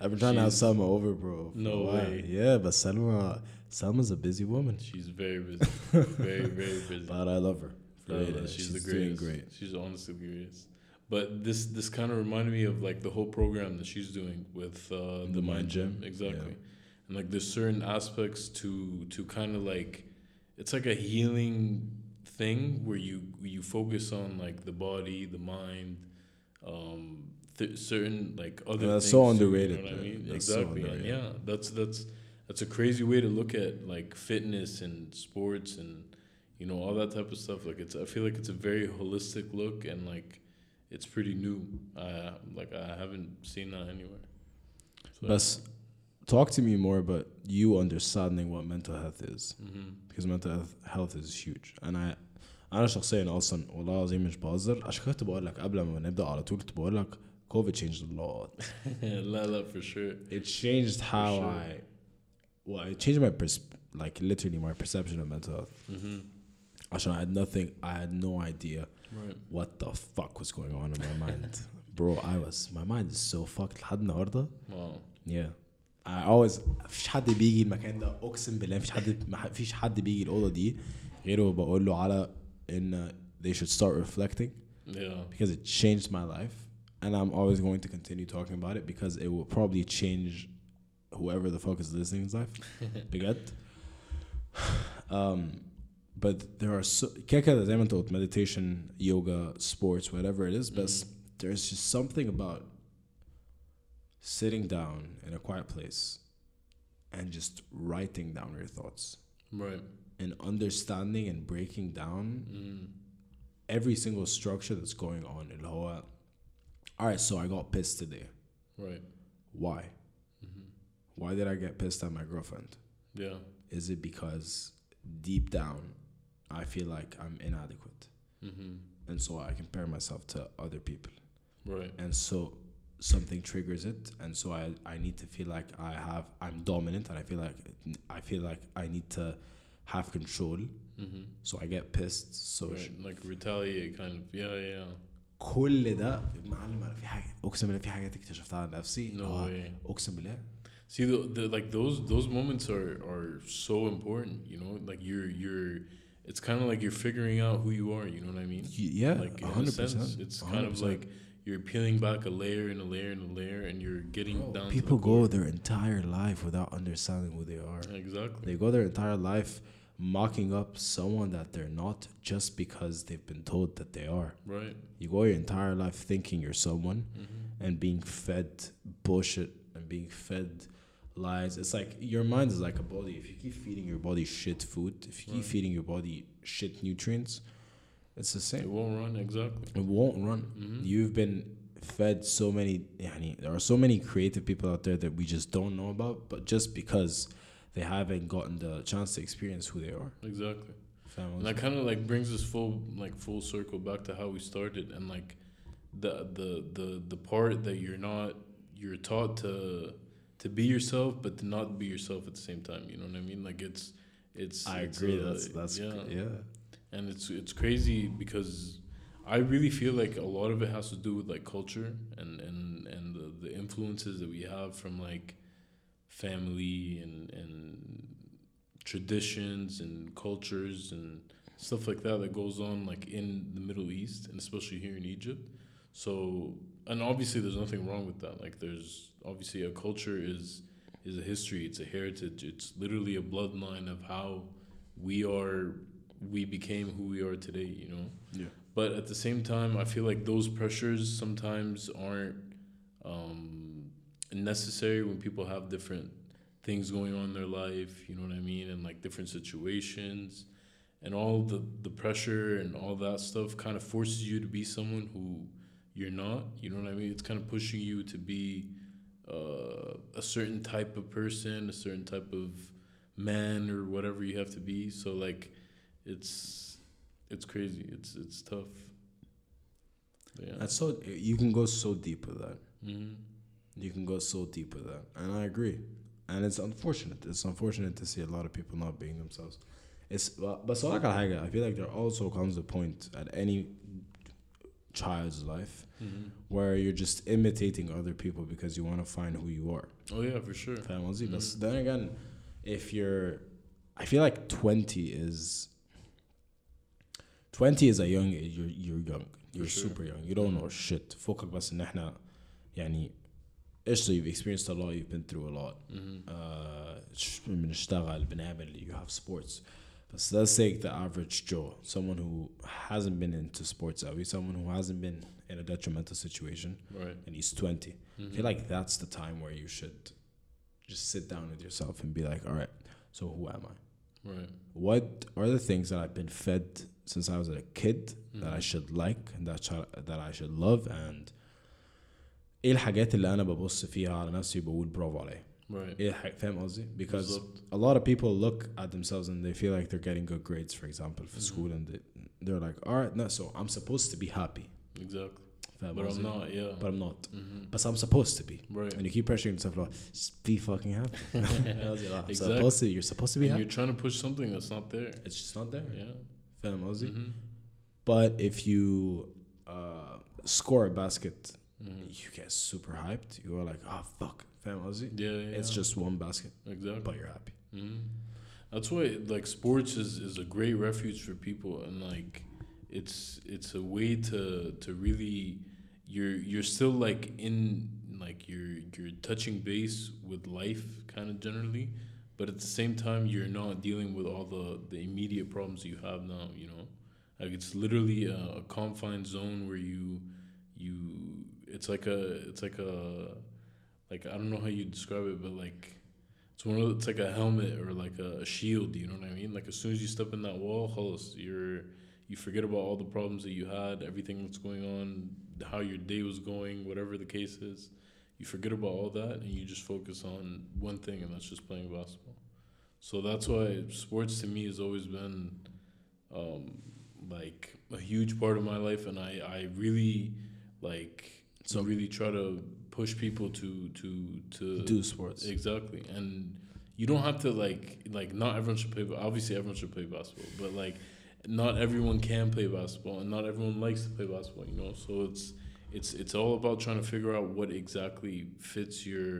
I've been trying to have Selma over, bro. No way. Yeah, but Selma, Selma's a busy woman, She's very busy. very very busy. *laughs* but I love her. She's, she's the doing greatest. great. She's honestly the greatest. But this this kind of reminded me of like the whole program that she's doing with uh, the, Mind Gym. Exactly. And like there's certain aspects to to kind of like it's like a healing thing where you you focus on like the body, the mind, um, th- certain like other. Yeah, that's things so underrated, You know what I mean? That's exactly. underrated. yeah, that's that's that's a crazy way to look at like fitness and sports and you know all that type of stuff. Like it's I feel like it's a very holistic look and like it's pretty new. I like I haven't seen that anywhere. So, But talk to me more about you understanding what mental health is. mhm. because mental health- health is huge انا انا شخصيا اصلا والله العظيم مش بهزر عشان كنت بقول لك قبل ما نبدا على طول كنت بقول لك COVID changed a lot. *laughs* la la for sure. It changed how sure. I, well, it changed my pers- like literally my perception of mental health. Mm-hmm. عشان I had nothing, I had no idea Right. what the fuck was going on in my mind, bro. I was my mind is so fucked لحد النهارده. Wow. Yeah. I always مفيش حد بيجي المكان ده اقسم بالله مفيش حد مفيش حد بيجي الاوضه دي غيره بقول له على ان they should start reflecting Yeah. because it changed my life and I'm always going to continue talking about it because it will probably change whoever the fuck is listening's life *laughs* بجد um but there are so keka da meditation yoga sports whatever it is but mm. there's just something about sitting down in a quiet place and just writing down your thoughts right and understanding and breaking down mm. every single structure that's going on in Lahoa. all right so i got pissed today right why mm-hmm. why did i get pissed at my girlfriend yeah is it because deep down I feel like I'm inadequate? Mm-hmm. And so I compare myself to other people. Right. And so something triggers it and so I, I need to feel like I have I'm dominant and I feel like I feel like I need to have control. Mm-hmm. So I get pissed. So Right. Like retaliate kind of. Yeah. Yeah. كل ده معلم انا في حاجه اقسم بالله في حاجات اكتشفتها عن نفسي No آه، way. اقسم بالله See, the, the like those those moments are are so important. You know, like you're you're. it's kind of like you're figuring out who you are. You know what I mean? Yeah like in 100% sense, it's kind of 100%. like you're peeling back a layer and a layer and a layer, and you're getting Bro, down. people to the go their entire life without understanding who they are Exactly. they go their entire life mocking up someone that they're not just because they've been told that they are Right. you go your entire life thinking you're someone Mm-hmm. and being fed bullshit and being fed lies. It's like your mind is like a body. If you keep feeding your body shit food, if you right. keep feeding your body shit nutrients, it's the same. It won't run exactly. It won't run. Mm-hmm. You've been fed so many. Yani, there are so many creative people out there that we just don't know about, but just because they haven't gotten the chance to experience who they are. Exactly. And that kind of like brings us full like full circle back to how we started and like the the the the part that you're not you're taught to to be yourself, but to not be yourself at the same time. You know what I mean? Like it's it's. I it's, agree. uh, that's that's yeah. yeah. and it's it's crazy because I really feel like a lot of it has to do with like culture and and and the, the influences that we have from like family and and traditions and cultures and stuff like that that goes on like in the Middle East and especially here in Egypt. So and obviously there's nothing wrong with that. Like there's obviously a culture is is a history, it's a heritage, it's literally a bloodline of how we are we became who we are today, you know. Yeah. But at the same time, I feel like those pressures sometimes aren't um, necessary when people have different things going on in their life. You know what I mean, and like different situations, and all the the pressure and all that stuff kind of forces you to be someone who you're not. You know what I mean? It's kind of pushing you to be uh, a certain type of person, a certain type of man or whatever you have to be. So like, it's it's crazy. It's it's tough. Yeah. That's so you can go so deep with that. hmm You can go so deep with that, and I agree. And it's unfortunate. It's unfortunate to see a lot of people not being themselves. It's but but so like I feel like there also comes a point at any child's life hmm where you're just imitating other people because you want to find who you are. Oh yeah, for sure. فاهم قصدي؟ Mhm. But then again, if you're, I feel like twenty is. Twenty is a young age. You're you're young. You're sure. super young. You don't know shit. فوقك بس إن إحنا يعني قشطة you've experienced a lot. You've been through a lot. hmm Uh, ش- بنشتغل بنعمل you have sports. But let's take the average Joe, someone who hasn't been into sports, أوي, someone who hasn't been in a detrimental situation, Right. and he's 20. I Mhm. feel like that's the time where you should just sit down with yourself and be like, all right, so who am I? Right. What are the things that I've been fed since I was a kid that I Mhm. should like and that, sh- that I should love and ايه الحاجات اللي انا ببص فيها على نفسي بقول برافو علي Right. ايه الح- فاهم قصدي because بالظبط. a lot of people look at themselves and they feel like they're getting good grades for example for Mhm. school and they, they're like all right no so I'm supposed to be happy Exactly. فاهم But I'm قصدي؟ not. Yeah. but I'm not hmm but I'm supposed to be Right. and you keep pressuring yourself like just be fucking happy *laughs* I'm *laughs* Exactly. supposed to you're supposed to be and happy you're trying to push something that's not there. it's just not there Yeah. فاهم قصدي hmm but if you uh, score a basket hmm you get super hyped you are like oh fuck yeah, yeah. It's just one basket. Exactly. But you're happy. Mm-hmm. That's why like sports is, is a great refuge for people and like it's it's a way to to really you're you're still like in like you're you're touching base with life kind of generally but at the same time you're not dealing with all the the immediate problems you have now you know like it's literally a, a confined zone where you you it's like a it's like a like I don't know how you describe it, but like it's one of the, it's like a helmet or like a, a, shield. You know what I mean? Like as soon as you step in that wall, Hollis, you're you forget about all the problems that you had, everything that's going on, how your day was going, whatever the case is. You forget about all that and you just focus on one thing, and that's just playing basketball. So that's why sports to me has always been um, like a huge part of my life, and I I really like so really try to push people to to to do sports Exactly, and you don't have to like like not everyone should play. Obviously, everyone should play basketball, but like not everyone can play basketball, and not everyone likes to play basketball. You know, so it's it's it's all about trying to figure out what exactly fits your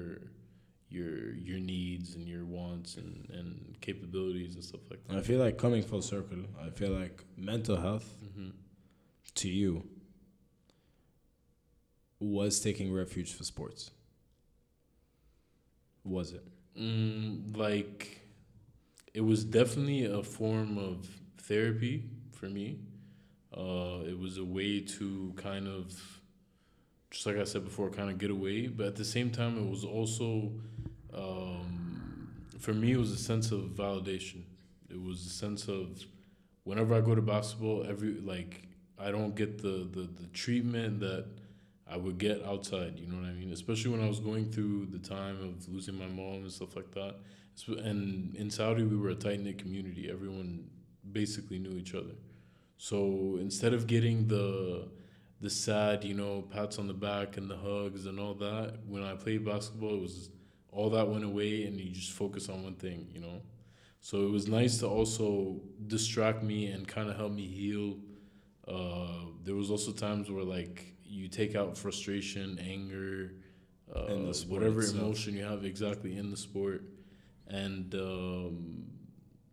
your your needs and your wants and and capabilities and stuff like that. I feel like coming full circle I feel like mental health hmm to you was taking refuge for sports was it Mm, like, it was definitely a form of therapy for me. Uh, it was a way to kind of, just like I said before, kind of get away. But at the same time, it was also, um, for me, it was a sense of validation. It was a sense of whenever I go to basketball, every like I don't get the the, the treatment that I would get outside. You know what I mean? Especially when I was going through the time of losing my mom and stuff like that. And in Saudi, we were a tight knit community. Everyone basically knew each other. So instead of getting the the sad, you know, pats on the back and the hugs and all that, when I played basketball, it was all that went away and you just focus on one thing, you know. So it was nice to also distract me and kind of help me heal. Uh, there was also times where like you take out frustration, anger, uh, In the sport whatever itself. emotion you have exactly in the sport, and um,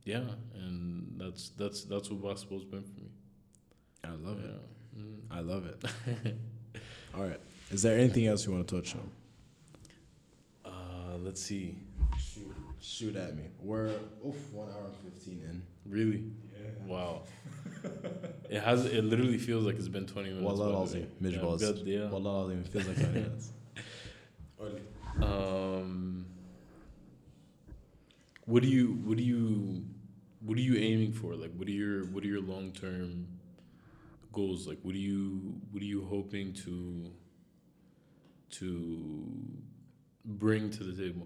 yeah, and that's that's that's what basketball's been for me. I love it. Mm. I love it. *laughs* All right. Is there anything else you want to touch on? Uh, let's see. Shoot, shoot at me. We're oof, one hour and fifteen in. Really? Wow. it has. It literally feels like it's been 20 minutes. Wallah alazim, Mijbaz. Yeah, yeah. Wallah alazim, It feels like 20 minutes. *laughs* um, what do you? What do you? What are you aiming for? Like, what are your? What are your long term? goals like what are you what are you hoping to to bring to the table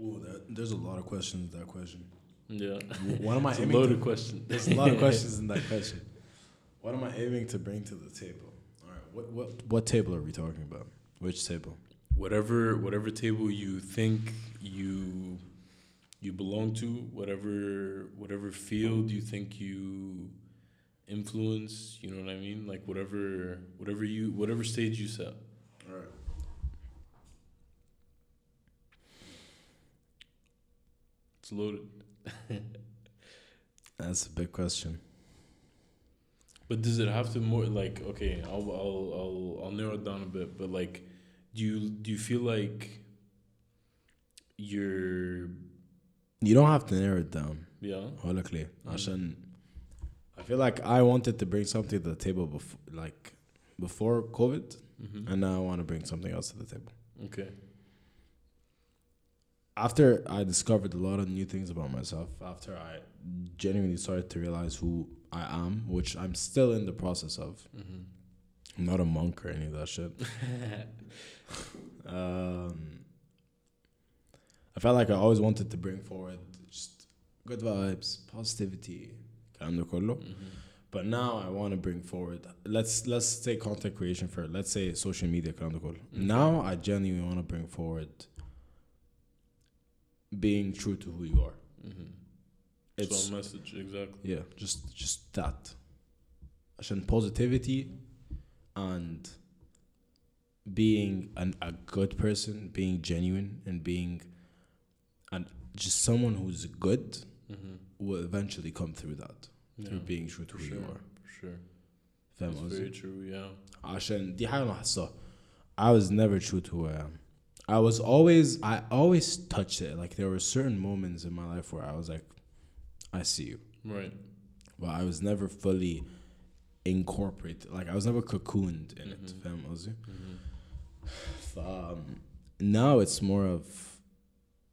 oh there's a lot of questions that question yeah, What am I it's a aiming loaded to, question. There's a lot of *laughs* questions in that question. What am I aiming to bring to the table? All right. What what what table are we talking about? Which table? whatever whatever table you think you you belong to whatever whatever field you think you influence you know what i mean like whatever whatever you whatever stage you set All right. it's loaded *laughs* That's a big question. but does it have to more like okay i'll i'll i'll, I'll narrow it down a bit but like do you do you feel like you're You don't have to narrow it down. yeah هقولك ليه Mm. عشان I feel like I wanted to bring something to the table before like before COVID hmm and now I want to bring something else to the table. okay after I discovered a lot of new things about myself, after I genuinely started to realize who I am, which I'm still in the process of. Mm-hmm. I'm not a monk or any of that shit. *laughs* um, I felt like I always wanted to bring forward just good vibes, positivity, mm-hmm. But now I want to bring forward. Let's let's take content creation for let's say social media. Mm-hmm. Now I genuinely want to bring forward being true to who you are. hmm It's so message exactly yeah, just just that. عشان positivity and being an, a good person, being genuine, and being and just someone who's good hmm will eventually come through that through yeah. being true to for who sure you are. for sure فاهم That's قصدي؟ very true yeah عشان دي حاجة لاحظتها I was never true to who I am. I was always I always touched it. Like there were certain moments in my life where I was like, I see you. Right. But I was never fully incorporated. Like I was never cocooned in mm-hmm. it. Fam, mm-hmm. um, now it's more of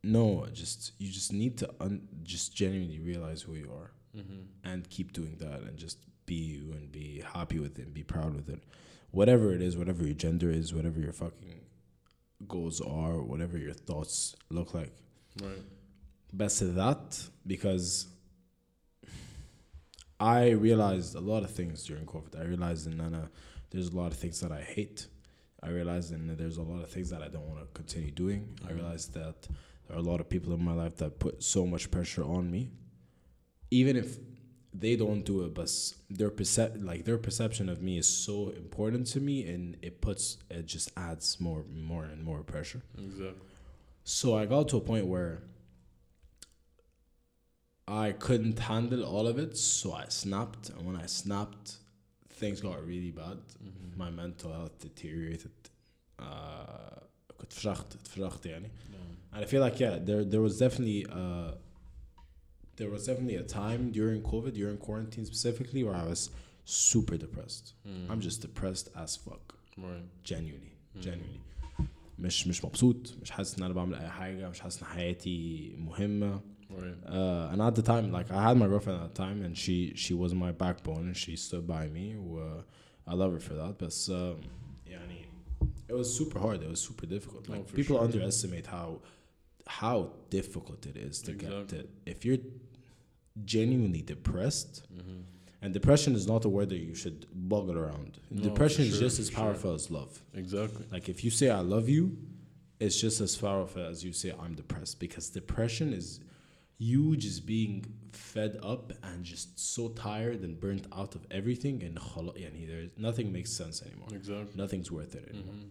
no, just you just need to un- just genuinely realize who you are mm-hmm. and keep doing that and just be you and be happy with it and be proud with it. Whatever it is, whatever your gender is, whatever your fucking goals are, whatever your thoughts look like. right Best of that because I realized a lot of things during COVID. I realized in Nana there's a lot of things that I hate. I realized in there's a lot of things that I don't want to continue doing. I Mhm. realized that there are a lot of people in my life that put so much pressure on me. Even if they don't do it, but s- their percep- like their perception of me is so important to me and it puts it just adds more more and more pressure. exactly So I got to a point where I couldn't handle all of it, so I snapped. And when I snapped, things got really bad. hmm My mental health deteriorated. Uh, كنت فشخت اتفشخت يعني. yeah. And I feel like yeah, there there was definitely uh, there was definitely a time during COVID, during quarantine specifically, where I was super depressed. Mm. I'm just depressed as fuck, right genuinely. Mm. genuinely مش مش مبسوط مش حاسس ان انا بعمل اي حاجه مش حاسس ان حياتي مهمه right uh, and at the time like I had my girlfriend at the time and she she was my backbone and she stood by me و I love her for that but um, يعني it was super hard it was super difficult Oh, like for people sure. underestimate how how difficult it is to get Exactly. it if you're genuinely depressed, mm-hmm. and depression is not a word that you should boggle around. No, depression sure, is just as powerful sure. as love. Exactly. Like if you say I love you, it's just as powerful as you say I'm depressed because depression is you just being fed up and just so tired and burnt out of everything and yani, there's nothing makes sense anymore. Exactly. Nothing's worth it anymore. Mm-hmm.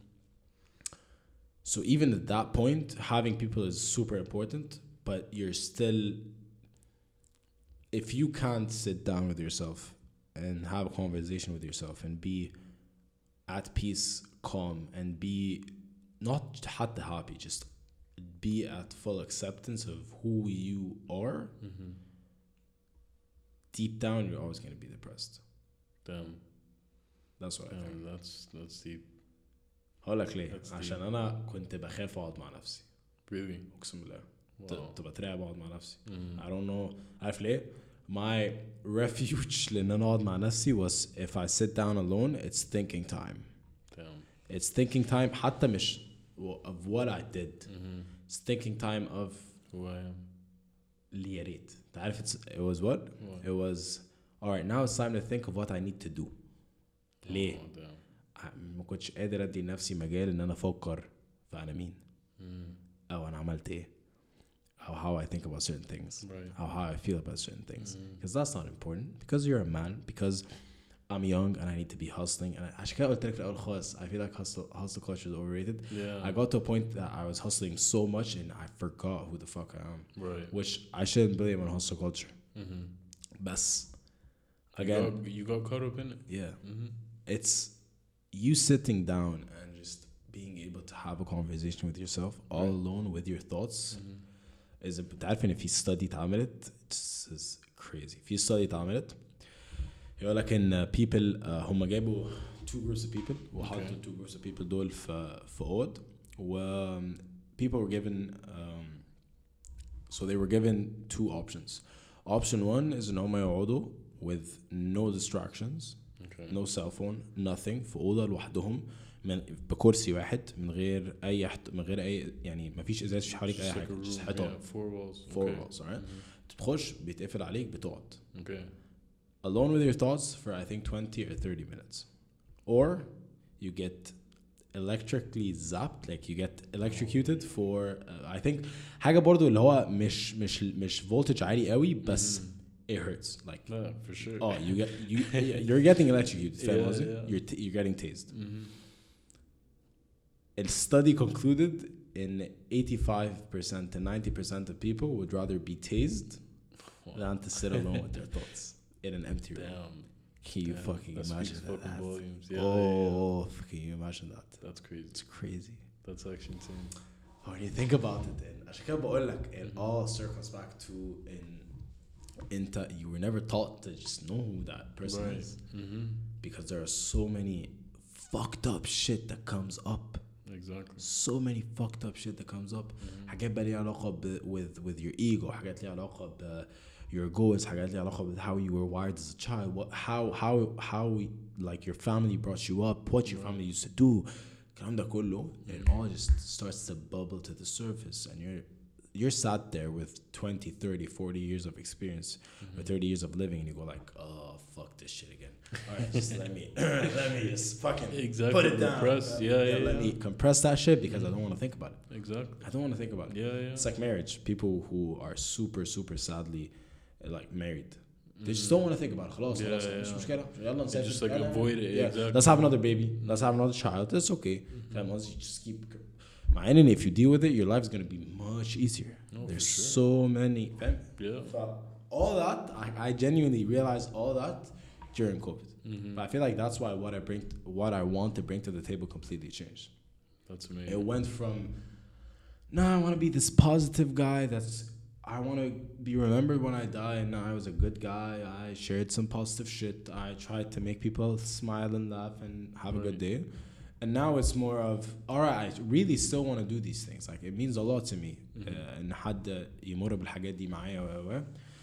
So even at that point, having people is super important, but you're still if you can't sit down with yourself and have a conversation with yourself and be at peace, calm, and be not حتى happy, just be at full acceptance of who you are, Mhm. deep down you're always gonna be depressed. Damn. That's what I think. Damn. That's that's deep. هقول لك ليه؟ That's عشان deep. انا كنت بخاف اقعد مع نفسي Really. اقسم بالله Wow. كنت بترعب اقعد مع نفسي Mhm. I don't know عارف ليه؟ My refuge لان انا اقعد مع نفسي was if I sit down alone it's thinking time. Damn. It's thinking time حتى مش of what I did. Mhm. It's thinking time of Who I am. اللي يا ريت. انت عارف it's, it was what? What? It was alright now it's time to think of what I need to do. ليه؟ Oh, damn. ما كنتش قادر ادي نفسي مجال ان انا افكر فانا مين Mm. او انا عملت ايه او how I think about certain things Right. how how I feel about certain things Mhm. because that's not important because you're a man because I'm young and I need to be hustling and عشان كده قلت لك في الاول خالص I feel like hustle hustle culture is overrated Yeah. I got to a point that I was hustling so much and I forgot who the fuck I am right. which I shouldn't blame on hustle culture Mm-hmm. بس You again got, you got caught up in it. yeah Mm-hmm. it's you sitting down and just being able to have a conversation with yourself all Right. alone with your thoughts Mm-hmm. is a تعرف ان في study اتعملت this is crazy في study اتعملت يقول لك ان people uh, هم جابوا two groups of people وحطوا Okay. two groups of people دول في في اوض و um, people were given um, so they were given two options option one is ان هم يقعدوا with no distractions Okay. no cell phone nothing في اوضه لوحدهم من بكرسي واحد من غير اي حت من غير اي يعني ما فيش ازاز مش حواليك اي حاجة. حيطان okay. walls alright Mhm. تخش بيتقفل عليك بتقعد Okay. alone with your thoughts for I think 20 or 30 minutes or you get electrically zapped like you get electrocuted for uh, I think حاجة برضو اللي هو مش مش مش voltage عالي قوي بس Mhm. it hurts like Yeah, for sure. oh you get you you're getting electrocuted فاهم Yeah, yeah. you're you're getting tased Mm-hmm. a study concluded in 85% to 90% of people would rather be tased than to sit alone with their thoughts in an empty room. Damn. Can you Damn, fucking that imagine speaks that? fucking That's- volumes. Yeah, yeah, yeah. oh, can you imagine that? That's crazy. It's crazy. That's actually insane. When you think about it, then عشان كده بقول لك it all circles back to in in you were never taught to just know who that person right. is Mm-hmm. because there are so many fucked up shit that comes up. Exactly. So many fucked up shit that comes up. Mhm. حاجات بقى ليها علاقة ب with with your ego حاجات ليها علاقة ب your goals حاجات ليها علاقة with how you were wired as a child what how how how like your family brought you up what your family used to do الكلام ده كله it all just starts to bubble to the surface and you're you're sat there with 20 30 40 years of experience or 30 years of living and you go like oh fuck this shit again all right, just let me *clears throat* let me just fucking exactly. put it down. Compress, yeah, yeah, yeah, Let me compress that shit because mm. I don't want to think about it. Exactly. I don't want to think about it. Yeah, yeah. It's like marriage. People who are super, super sadly, eh, like married. They just mm-hmm. don't want to think about it. Yeah, yeah. Just, yeah. just like avoid it. Yeah. Exactly. Let's have another baby. Let's have another child. That's okay. Mm-hmm. You just keep. My enemy, if you deal with it, your life's gonna be much easier. Oh, There's sure. so many. Yeah. all that, I, I genuinely realized all that during COVID. Mhm. But I feel like that's why what I bring, what I want to bring to the table completely changed. That's amazing. It went from, no, I want to be this positive guy that's, I want to be remembered when I die, and now I was a good guy. I shared some positive shit. I tried to make people smile and laugh and have a good day. And now it's more of, all right, I really still want to do these things. Like, it means a lot to me. Mhm. Uh,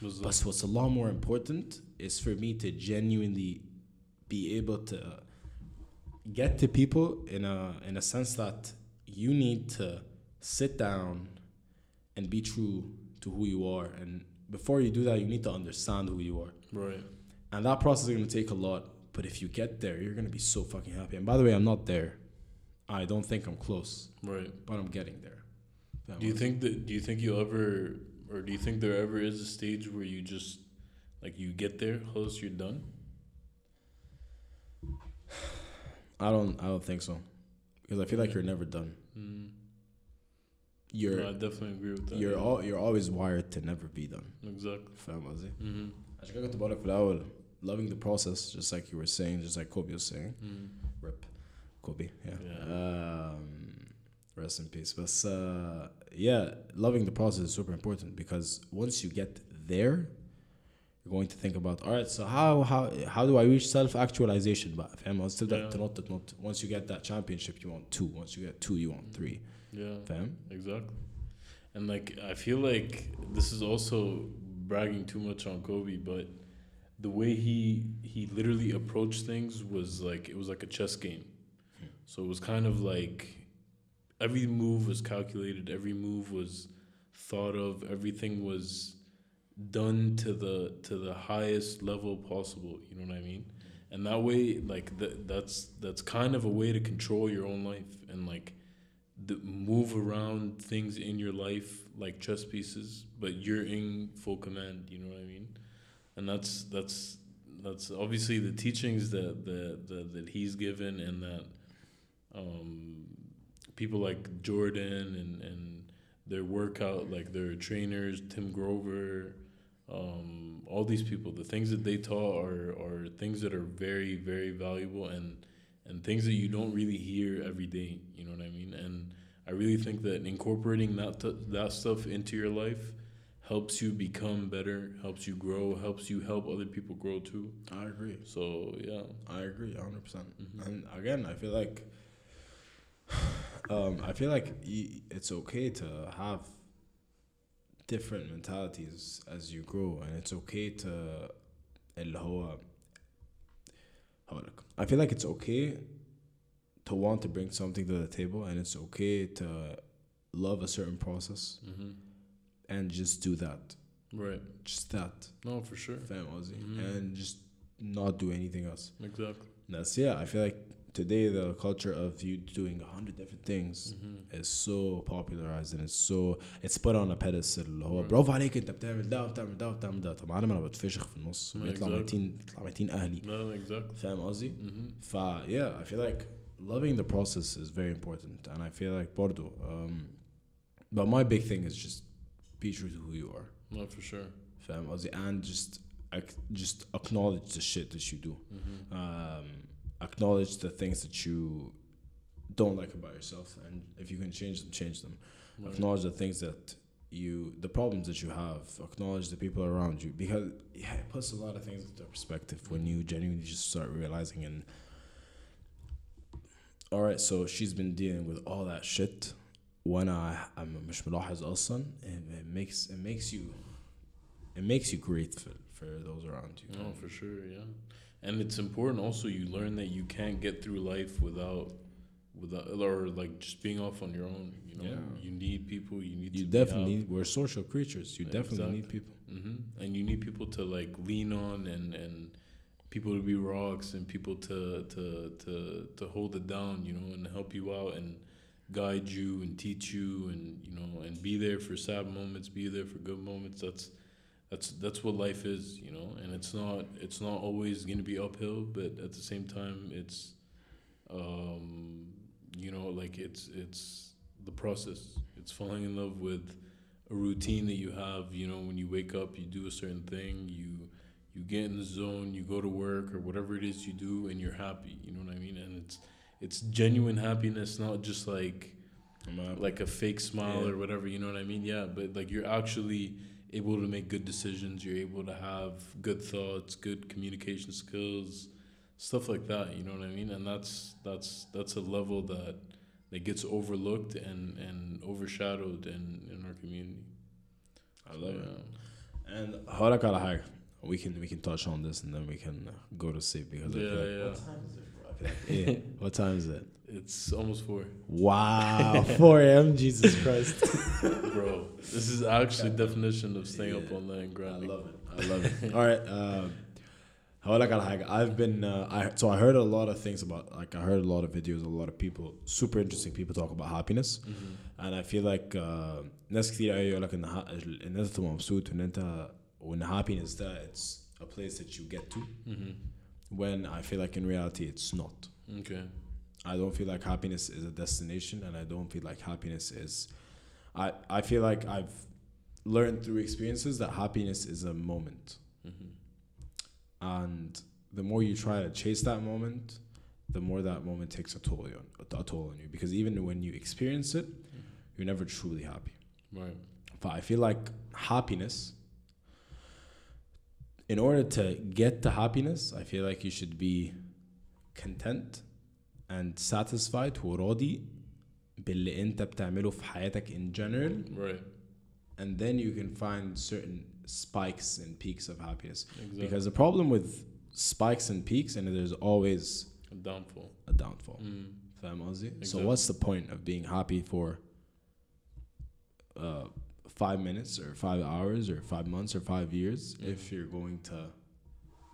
but what's a lot more important is for me to genuinely be able to get to people in a in a sense that you need to sit down and be true to who you are. And before you do that you need to understand who you are. Right. And that process is going to take a lot but if you get there you're going to be so fucking happy. And by the way i'm not there. I don't think i'm close. Right. But i'm getting there. Do you think that do you think you'll ever or do you think there ever is a stage where you just, like, you get there, close, you're done? *sighs* I don't. I don't think so, because I feel like you're never done. Mm. You're No, I definitely agree with that. you're yeah. all you're always wired to never be done. exactly. فاهم قصدي؟ Mm-hmm. عشان كده كنت بقولك في الأول loving the process just like you were saying just like Kobe was saying Mm. rip Kobe yeah, Yeah. Um, rest in peace but uh, yeah loving the process is super important because once you get there you're going to think about all right so how how how do I reach self actualization بقى فاهم قصدي تبدأ Yeah. تنط تنط once you get that championship you want two once you get two you want three Yeah. فاهم Exactly. And like I feel like this is also bragging too much on Kobe, but the way he he literally approached things was like it was like a chess game. So it was kind of like every move was calculated, every move was thought of, everything was done to the to the highest level possible, you know what I mean? And that way like th- that's that's kind of a way to control your own life and like the move around things in your life like chess pieces, but you're in full command. You know what I mean? And that's that's that's obviously the teachings that that that, that he's given, and that um, people like Jordan and and their workout like their trainers, Tim Grover. Um, all these people, the things that they taught are, are things that are very, very valuable and and things that you don't really hear every day. You know what I mean? And I really think that incorporating that t- that stuff into your life helps you become better, helps you grow, helps you help other people grow too. I agree So yeah, I agree 100 percent Mhm. and again I feel like um, I feel like y- it's okay to have different mentalities as you grow and it's okay to اللي هو هقولك I feel like it's okay to want to bring something to the table and it's okay to love a certain process hmm and just do that right. just that No, for sure. فاهم قصدي Mhm. and just not do anything else Exactly. That's yeah. I feel like today the culture of you doing a hundred different things hmm is so popularized and it's so it's put on a pedestal اللي هو Right. برافو عليك انت بتعمل ده وبتعمل ده وبتعمل ده طب معلم انا بتفشخ في النص Yeah, بيطلع exactly. ميتين يطلع ميتين اهلي No, exactly. فاهم قصدي؟ hmm ف yeah I feel like loving the process is very important and I feel like برضو um, but my big thing is just be true to who you are No, for sure. فاهم قصدي and just ac- just acknowledge the shit that you do hmm um, acknowledge the things that you don't like about yourself and if you can change them change them Right. acknowledge the things that you the problems that you have acknowledge the people around you because yeah, it puts a lot of things into perspective when you genuinely just start realizing and all right so she's been dealing with all that shit وانا I'm مش ملاحظ اصلا it, it makes it makes you it makes you grateful for those around you No, for sure, yeah. And it's important also you learn that you can't get through life without without or like just being off on your own, you know. Yeah. You need people, you need You to definitely need, we're social creatures. You Yeah, definitely need exactly. people. hmm And you need people to like lean on and and people to be rocks and people to to to to hold it down, you know, and help you out and guide you and teach you and you know and be there for sad moments, be there for good moments. That's that's that's what life is, you know. And it's not it's not always going to be uphill, but at the same time, it's um, you know like it's it's the process. It's falling in love with a routine that you have. You know, when you wake up, you do a certain thing. You you get in the zone. You go to work or whatever it is you do, and you're happy. You know what I mean? And it's it's genuine happiness, not just like like a fake smile Yeah. or whatever. You know what I mean? Yeah, but like you're actually able to make good decisions. You're able to have good thoughts, good communication skills, stuff like that. You know what I mean? And that's that's that's a level that that gets overlooked and and overshadowed in in our community. I love So, it. yeah. And هقولك على حاجة. We can we can touch on this and then we can uh, go to sleep because I feel Yeah, like, yeah. what time is it, bro? I feel like, yeah. What time is it? It's almost four, Wow, 4 *laughs* a.m. Jesus Christ. *laughs* bro. This is actually definition of staying up Yeah. all night and I grinding. love it. I love it. *laughs* All right. Um, هقول لك على حاجة I've been uh, I so I heard a lot of things about like I heard a lot of videos a lot of people super interesting people talk about happiness and I feel like uh, ناس كتير قوي يقول لك ان ها- ان انت تبقى مبسوط وان انت وان happiness ده it's a place that you get to hmm when I feel like in reality it's not Okay. I don't feel like happiness is a destination and I don't feel like happiness is I I feel like I've learned through experiences that happiness is a moment. Hmm and the more you try to chase that moment the more that moment takes a toll on a toll on you. Because even when you experience it you're never truly happy. Right. but I feel like happiness in order to get to happiness I feel like you should be content and satisfied وراضي باللي انت بتعمله في حياتك in general Right. and then you can find certain spikes and peaks of happiness Exactly. because the problem with spikes and peaks and there's always a downfall. a downfall Mm. فاهم قصدي? So Exactly. what's the point of being happy for uh, five minutes or five hours or five months or five years if you're going to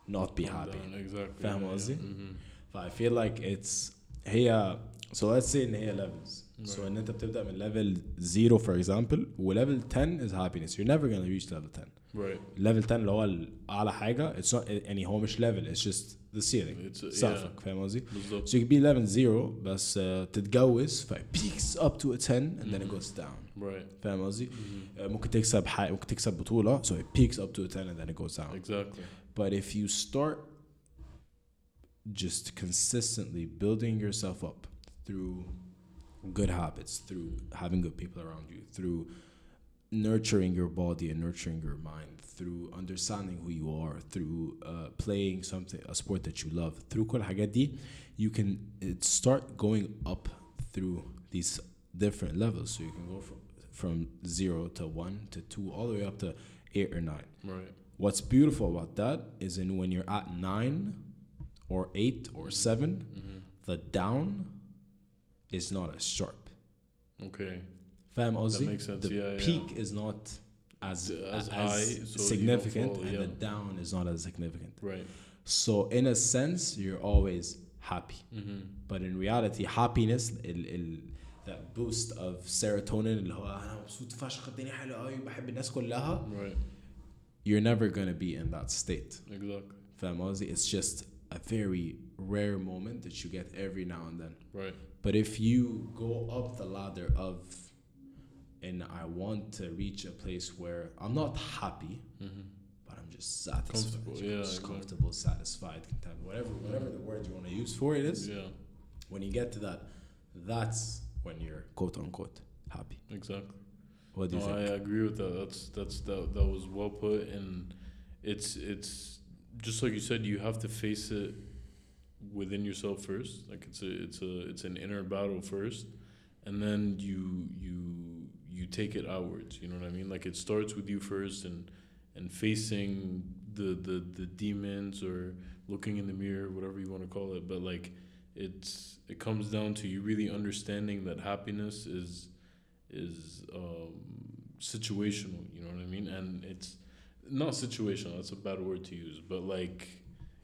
not be Calm happy? down, Exactly. فاهم yeah, yeah. قصدي؟ Mhm. I feel like it's هي so let's say ان هي levels so Right. ان انت بتبدا من level 0 for example و level 10 is happiness you're never gonna reach level 10 Right. level 10 اللي هو ال- اعلى حاجه it's not يعني هو مش level it's just the ceiling It's a, yeah. سقفك فاهم قصدي؟ بالظبط. So you can be level zero بس uh, تتجوز ف it peaks up to a 10 and then it Mhm. goes down Right. فاهم قصدي؟ Mhm. Uh, ممكن تكسب حاجة ممكن تكسب بطولة so it peaks up to a 10 and then it goes down Exactly. but if you start just consistently building yourself up through good habits through having good people around you through nurturing your body and nurturing your mind through understanding who you are through uh, playing something a sport that you love through كل الحاجات دي you can it start going up through these different levels so you can go from from zero to one to two all the way up to eight or nine Right. what's beautiful about that is in when you're at nine or eight or seven hmm the down is not as sharp Okay. Fam Ozzy, makes sense, the yeah, yeah. peak is not as As as, high, so you don't significant fall, and the yeah. down is not as significant Right. so in a sense you're always happy hmm but in reality happiness ال, ال, that boost of serotonin اللي هو انا مبسوط فشخ الدنيا حلوه قوي بحب الناس كلها Right. you're never gonna be in that state Exactly. فاهم قصدي it's just a very rare moment that you get every now and then Right. but if you go up the ladder of and I want to reach a place where I'm not happy hmm but I'm just satisfied Comfortable, yeah, just exactly. comfortable satisfied content whatever whatever the word you want to use for it is Yeah. when you get to that that's when you're quote unquote happy Exactly. what do you No, I agree with that. That's that's that that was well put, and it's it's just like you said. You have to face it within yourself first. Like it's a it's a it's an inner battle first, and then you you you take it outwards. You know what I mean? Like it starts with you first, and and facing the the the demons or looking in the mirror, whatever you want to call it. But like it's it comes down to you really understanding that happiness is is um, situational. You know what I mean? And it's not situational. That's a bad word to use, but like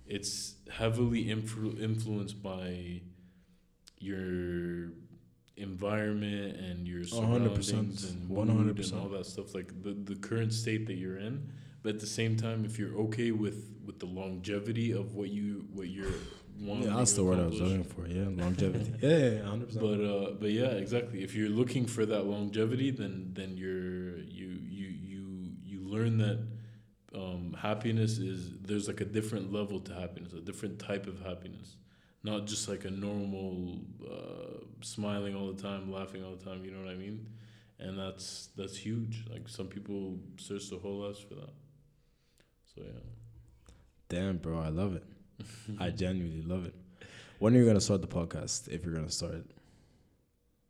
it's heavily influ- influenced by your environment and your surroundings percent. and One mood hundred and all that stuff. Like the the current state that you're in. But at the same time, if you're okay with with the longevity of what you what you're wanting yeah that's the word I was looking for yeah *laughs* longevity yeah yeah, yeah 100% but uh, but yeah, exactly. If you're looking for that longevity, then then you're you you you you learn that um, happiness is there's like a different level to happiness, a different type of happiness, not just like a normal uh, smiling all the time, laughing all the time. You know what I mean? And that's that's huge. Like some people search the whole lives for that. So yeah. damn bro I love it I genuinely love it. When are you gonna start the podcast? If you're gonna start it,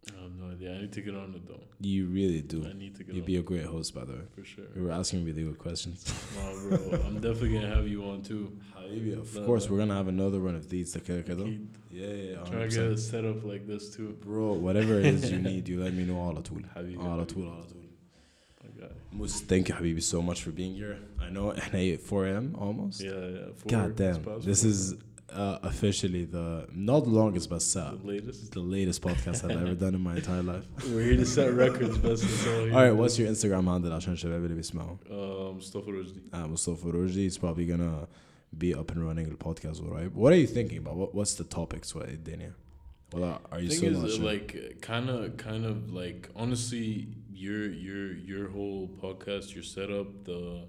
I have no idea. I need to get on it though. You really do. I need to get. You'd be a great host, by the way. For sure. We were asking really good questions. *laughs* Wow, bro, I'm definitely gonna have you on too. Maybe, of but, course, we're gonna have another run of these. Okay, okay, though. Yeah, yeah. 100%. Try to get a setup like this too, bro. Whatever it is you need, you let me know. All the tool. All the tool. All the tool. Moose, thank you, Habibi, so much for being here. I know, *laughs* and 4 a.m. almost. Yeah, yeah. God damn, this is uh, officially the not the longest, but uh, the latest. the latest podcast I've ever done in my entire life. *laughs* We're here to set records, best that's all here. All right, what's your Instagram handle عشان الشباب اللي بيسمعوا؟ um Mustafa Rujdi? Uh, Mustafa Roji is probably gonna be up and running the podcast, right? What are you thinking about? What, what's the topics? What Dania? Well, are you thing still is not uh, sure? like kind of kind of like honestly your your your whole podcast your setup the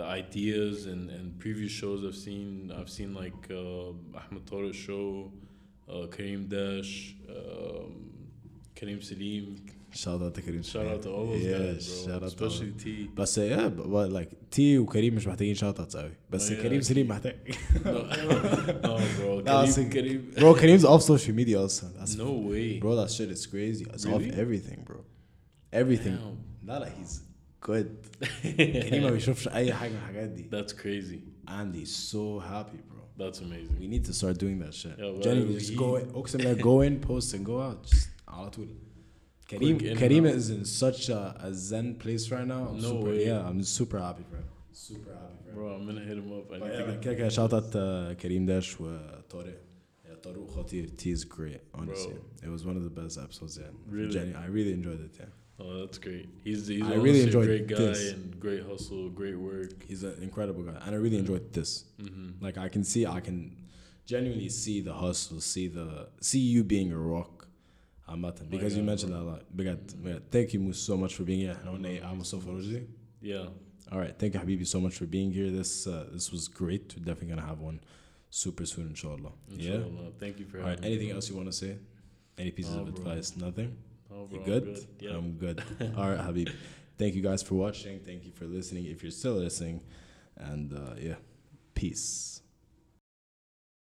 the ideas and and previous shows i've seen i've seen like uh ahmed Tariq show uh kareem dash um kareem salim shout out to Karim. shout out to all those yeah, guys bro shout out especially to t بس yeah, but, but like تي وكريم مش محتاجين shout outs قوي بس Oh, yeah. كريم سليم محتاج no, no bro No, *laughs* kareem, see- kareem bro Kareem's off social media also that's no way bro that shit is crazy it's Really? off everything bro everything Damn. لا لا he's good كريم ما بيشوفش اي حاجه من الحاجات دي that's crazy and he's so happy bro that's amazing We need to start doing that shit. Yeah, well, Jenny, he- just go in. اقسم بالله go in, post and go out. Just على طول. Kareem, Quick in and Kareem out. is in such a, a zen place right now. I'm No super, way. Yeah, I'm super happy for him. Super happy for him. bro i'm gonna hit him up I But need yeah, to like, كده كده shout out uh, Kareem Dash وطارق. Yeah, طارق خطير. T is great, honestly. It was one of the best episodes, yeah. Really? Jenny, I really enjoyed it, yeah. Oh, that's great. He's he's I really a enjoyed great guy this. and great hustle, great work. He's an incredible guy. And I really enjoyed this. hmm Like I can see, I can genuinely see the hustle, see the see you being a rock. I'm not because you God, mentioned that a lot. Big, big, thank you Moose, so much for being here. I'm Rojdi. Yeah. All right, thank you Habibi so much for being here. This uh, this was great. We're definitely gonna have one super soon, inshallah. Yeah. Thank you for All having right. me, Anything bro. else you want to say? Any pieces No, of bro. advice? Nothing. Oh, bro, You I'm good? Yeah. I'm good. *laughs* All right, Habib. Thank you guys for watching. Thank you for listening. If you're still listening, and uh, yeah, peace.